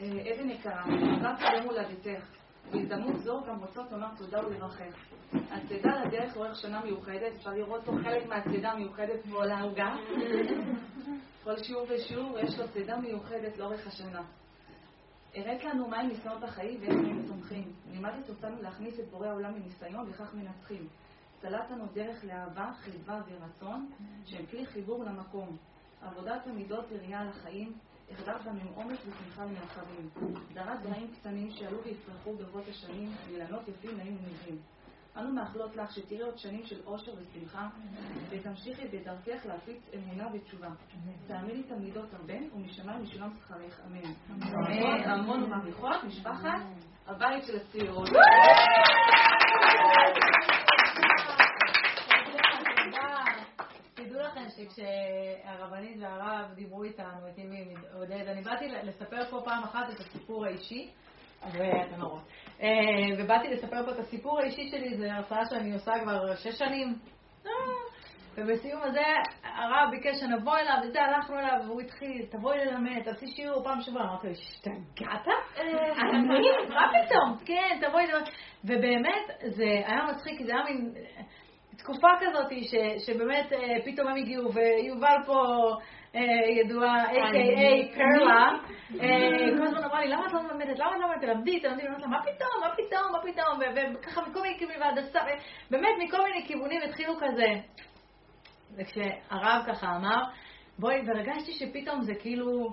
אה, עדן יקרה, רק יום הולדתך. בהזדמנות זו גם רוצות לומר תודה ולברכך. הצידה לדרך לאורך שנה מיוחדת, אפשר לראות פה חלק מהצידה המיוחדת על העוגה. כל שיעור ושיעור יש לו צידה מיוחדת לאורך השנה. הראת לנו מהי ניסיונות החיים ואיך הם צומחים. לימדת אותנו להכניס את בורא העולם לניסיון וכך מנצחים. סללת לנו דרך לאהבה, חיבה ורצון, שהם כלי חיבור למקום. עבודת המידות וראייה על החיים, החדרת בנו עומק ושמחה למרחבים. דרת זרעים קטנים שעלו ויפרחו ברבות השנים, ואילנות יפים נעים ונראים. אנו מאחלות לך שתראי עוד שנים של אושר ושמחה, ותמשיכי בדרכך להפיץ אמונה ותשובה. תעמידי תלמידות הרבה, ומשמיים משולם שכרך, אמן. המון ומעריכות, משפחת, הבית של הצעירות. תדעו לכם שכשהרבנית והרב דיברו איתנו, את אימי עודד, אני באתי לספר פה פעם אחת את הסיפור האישי, לא רואים. ובאתי לספר פה את הסיפור האישי שלי, זו הרצאה שאני עושה כבר שש שנים. אה, ובסיום הזה הרב ביקש שנבוא אליו, וזה, הלכנו אליו, והוא התחיל, תבואי ללמד, תעשי שיעור פעם שבוע. אמרתי לו, השתגעת? אני? מה פתאום? כן, תבואי ללמד. ובאמת, זה היה מצחיק, כי זה היה מין... תקופה כזאת ש, שבאמת אה, פתאום הם הגיעו, ויובל פה אה, ידועה, A.K.A. קרלה, אה, כל הזמן אמרה לי, למה את לא מלמדת? למה את לא מלמדת? תלמדי, תלמדי, ואני אומרת לה, מה פתאום, מה פתאום, מה פתאום, וככה מכל מיני כיוונים, והדסה, באמת מכל מיני כיוונים התחילו כזה. וכשהרב ככה אמר, בואי, והרגשתי שפתאום זה כאילו,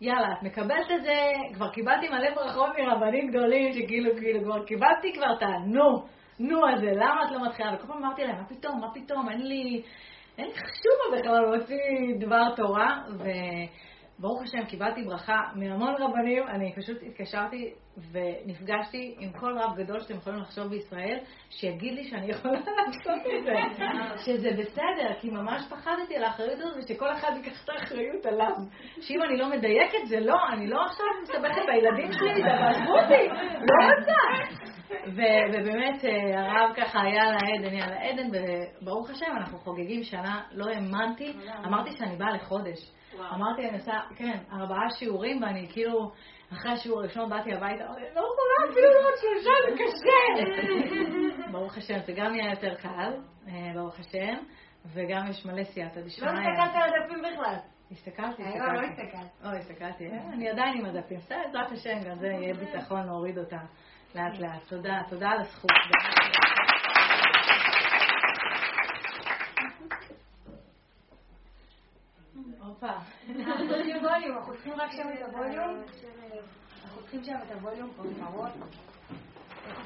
יאללה, את מקבלת את זה, כבר קיבלתי מלא ברכות מרבנים גדולים, שכאילו, כאילו, כבר קיבלתי כבר את הנו. נו הזה, למה את לא מתחילה? וכל פעם אמרתי להם, מה פתאום, מה פתאום, אין לי, אין לי חשוב בכלל להוציא דבר תורה, וברוך השם קיבלתי ברכה מהמון רבנים, אני פשוט התקשרתי ונפגשתי עם כל רב גדול שאתם יכולים לחשוב בישראל, שיגיד לי שאני יכולה לעשות את זה, שזה בסדר, כי ממש פחדתי על האחריות הזאת, ושכל אחד ייקח את האחריות עליו. שאם אני לא מדייקת, זה לא, אני לא עכשיו מסתבכת בילדים שלי, תעזבו אותי, לא רוצה. ובאמת הרב ככה היה על העדן, היה על העדן, וברוך השם אנחנו חוגגים שנה, לא האמנתי, אמרתי שאני באה לחודש. אמרתי, אני עושה, כן, ארבעה שיעורים, ואני כאילו, אחרי השיעור הראשון באתי הביתה, לא יכולה אפילו עוד שלושה, זה קשה. ברוך השם, זה גם יהיה יותר קל, ברוך השם, וגם יש מלא סייעתא דשמיא. לא הסתכלת על הדפים בכלל. הסתכלתי, היום לא הסתכלת. לא, הסתכלתי, אני עדיין עם הדפים. בסדר, בעזרת השם, גם זה יהיה ביטחון להוריד אותם. לאט לאט. תודה, תודה על הזכות. הופה. אנחנו צריכים ווליום, אנחנו צריכים רק שם את הווליום. אנחנו צריכים שם את הווליום פה בראש. איך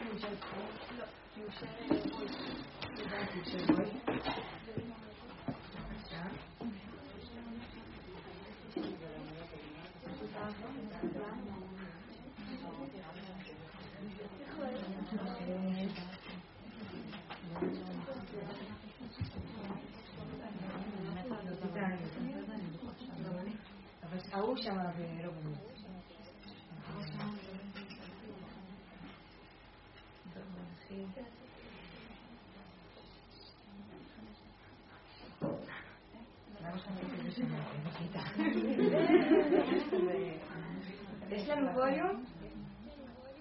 ¿Es la mugollo?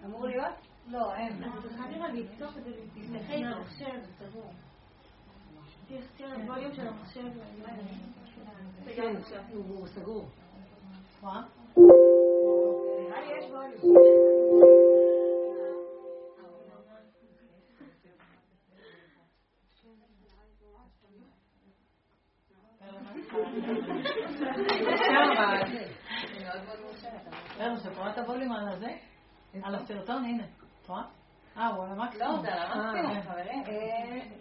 ¿La? No, רגע, שאת רואה את הווליום על הזה? על הסרטון, הנה. את רואה? אה, הוא על המקסימום. לא, זה על המקסימום, אה, חברים.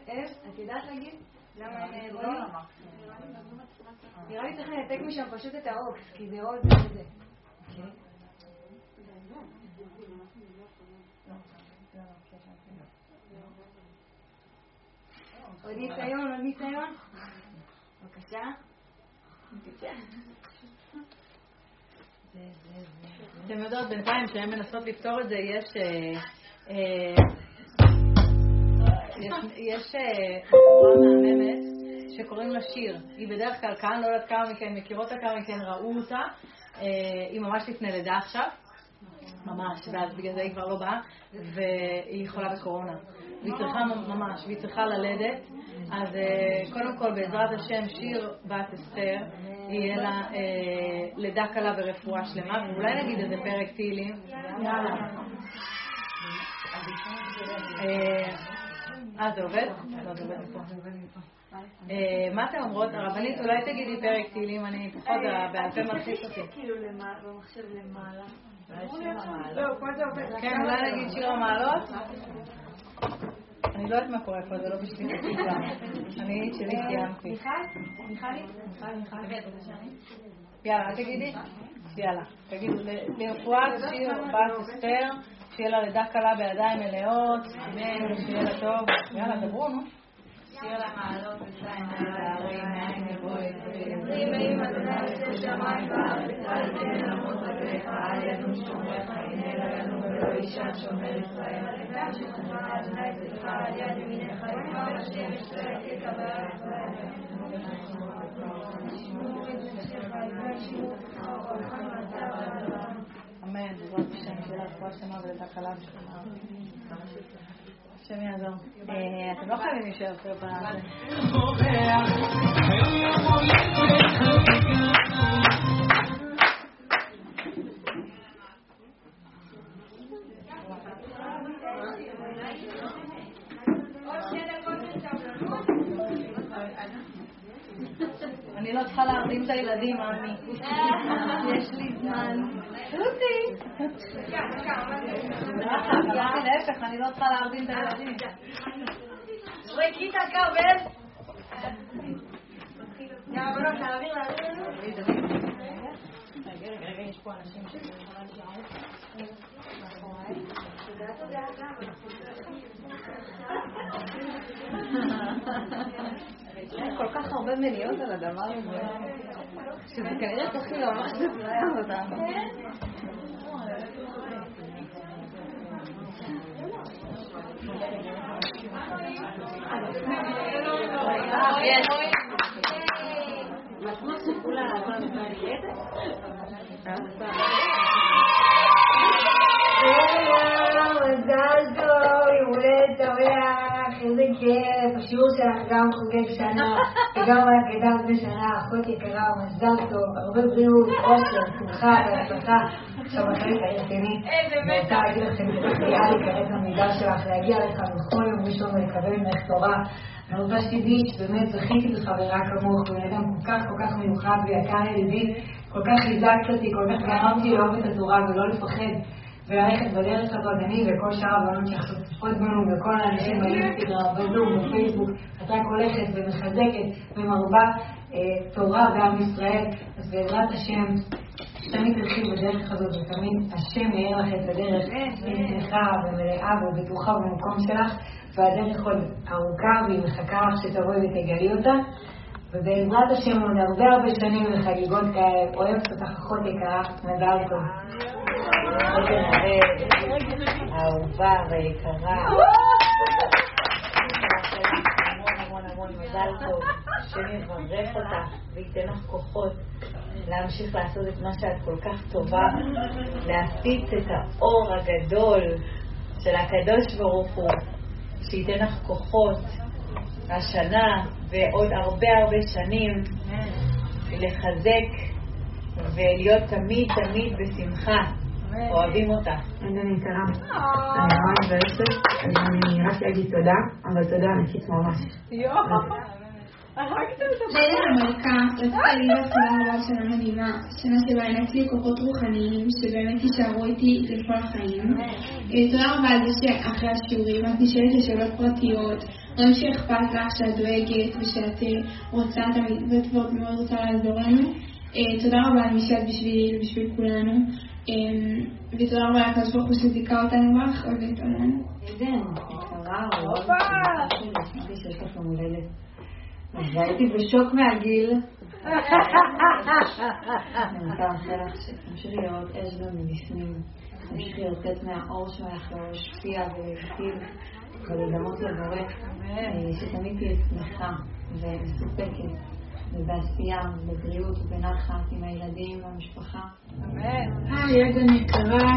אה, את יודעת להגיד? למה ווליום? נראה לי צריך לנתק משם פשוט את האוקס, כי זה עוד זה. עוד ניסיון, עוד ניסיון. בבקשה. אתם יודעות, בינתיים שהן מנסות לפתור את זה, יש... יש- אה, בחורה מהממת שקוראים לה שיר. היא בדרך כלל כאן, לא יודעת כמה מכן מכירות אותה, כמה מכן ראו אותה. אה, היא ממש לפני לידה עכשיו. ממש, ואז בגלל זה היא כבר לא באה, והיא חולה בקורונה. והיא צריכה ממש, והיא צריכה ללדת. אז אה, קודם כל, בעזרת השם, שיר בת אסתר, יהיה לה לידה קלה ורפואה שלמה, ואולי נגיד איזה פרק תהילים. יאללה. אה, אה, זה עובד? לא, זה עובד מפה. אה, מה אתן אומרות? הרבנית, אולי תגידי פרק תהילים, אני פחות, בעל פה מלחיץ אותי. כאילו במחשב למעלה. לא, פה זה עובד. כן, אולי נגיד שיר המעלות? אני לא יודעת מה קורה פה, זה לא בשבילי בכלל. אני את שלי סיימתי. מיכל? מיכלי? מיכל, מיכל. יאללה, תגידי? יאללה, תגידו, לרפואת שיר בת אסתר, שיהיה לה לידה קלה בידיים מלאות, אמן, שיהיה לה טוב. יאללה, דברו, נו. שיר למעלות ושתיים להרים מעין יבואי. אם אדוני עושה שמיים וארץ, אל תן לעמוד רגליך, אל ינום שומריך, הנה לא ינום ולא יישן שומר ישראל. אדם שכחה אדוני צלך על יד ימינך, יבוא השם ישראל תקבל אמן, בעזרת השם, שיהיה לה רפואה שלמה ולידה קלה ושלמה. השם יעזור. אה, אתם לא חייבים להישאר פה בזה. אני לא צריכה להרדים את הילדים, עמי. יש לי זמן. תותי. להפך, אני לא צריכה להרדים את הילדים. ריקית כרמל. יאללה, בנות, להעביר, להעביר לנו. רגע, רגע, רגע, יש פה אנשים יש כל כך הרבה מניעות על הדבר הזה, שזה כנראה צריך ממש לסייע אותנו. יש. מזל טוב, יום הולדת שמח, איזה שלך גם חוגג שנה, וגם רק גדלת בשנה, אחות יקרה, מזל טוב, הרבה בריאות, אושר, שמחה והצלחה. עכשיו החלק הרציני, אני רוצה להגיד לכם, לי כרגע המידע שלך, להגיע לכאן בכל יום ראשון ולקבל ממך תורה. אני רוצה שתדעי שבאמת זכיתי בחברה כמוך, בן אדם כל כך כל כך מיוחד ויקר לליבי, כל כך חיזקת אותי, כל כך גרמת לי לאהוב את התורה ולא לפחד. וללכת בדרך הזאת, אני וכל שאר הבנות שעכשיו בנו וכל האנשים באינסטגרם, בזום, בפייסבוק, את רק הולכת ומחזקת ומרבה אה, תורה בעם ישראל, אז בעזרת השם, שתמיד תלכי בדרך הזאת ותמיד השם יאיר לך את הדרך שמחה ומלאה ובטוחה במקום שלך, והדרך עוד ארוכה והיא מחכה לך שתבואי ותגלי אותה. ובעזרת השם עוד הרבה הרבה שנים וחגיגות כאלה, אוהבת אותך אחות יקרה, מזל טוב. אהובה ויקרה. להמשיך לעשות את מה שאת כל כך טובה, להפיץ את האור הגדול של הקדוש ברוך הוא, שייתן לך כוחות השנה ועוד הרבה הרבה שנים לחזק ולהיות תמיד תמיד בשמחה. אוהבים אותה. אני יקרה. אני ממש מבאסת, אני רק אגיד תודה, אבל תודה ענקית ממש. לילה המלכה, רצתה לי בתחילה רבה שנה מדהימה, שנה שבה הענקתי לי כוחות רוחניים, שבאמת יישארו איתי לכל החיים. אה, תודה רבה על זה שאחרי השיעורים את נשאלת לשאלות פרטיות, רואים שאכפת לך, שאת דואגת ושאת אה, רוצה תמיד, ואת מאוד רוצה לעזור לנו. אה, תודה רבה על מי שאת בשבילי ובשביל כולנו. ותודה רבה לקדוש ברוך הוא שזיכה אותנו בך, אוהבת אותנו. עדן, יקרה, אוהבת, שיש לך יום הולדת. והייתי בשוק מהגיל. אני רוצה לאחל לך שתמשיכי לראות אש גם מבפנים, תמשיכי לצאת מהאור שלך להשפיע ולהכתיב ולדמות לבורק, שתמיד תהיה שמחה ומסופקת ובעשייה, בבריאות ובנחת עם הילדים והמשפחה. היי, עדן יקרה,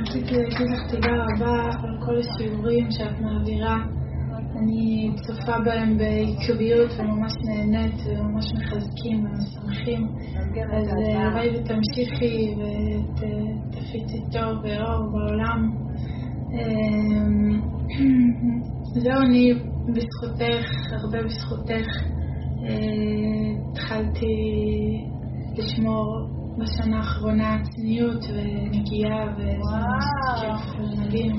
רציתי להגיד לך תודה רבה על כל השיעורים שאת מעבירה. אני צופה בהם בעקביות וממש נהנית וממש מחזקים ומשמחים. אז הלוואי ותמשיכי ותפיצי טוב ואור בעולם. זהו, אני בזכותך, הרבה בזכותך, התחלתי לשמור בשנה האחרונה צניעות ונקייה וזה ממש כיף ומדהים.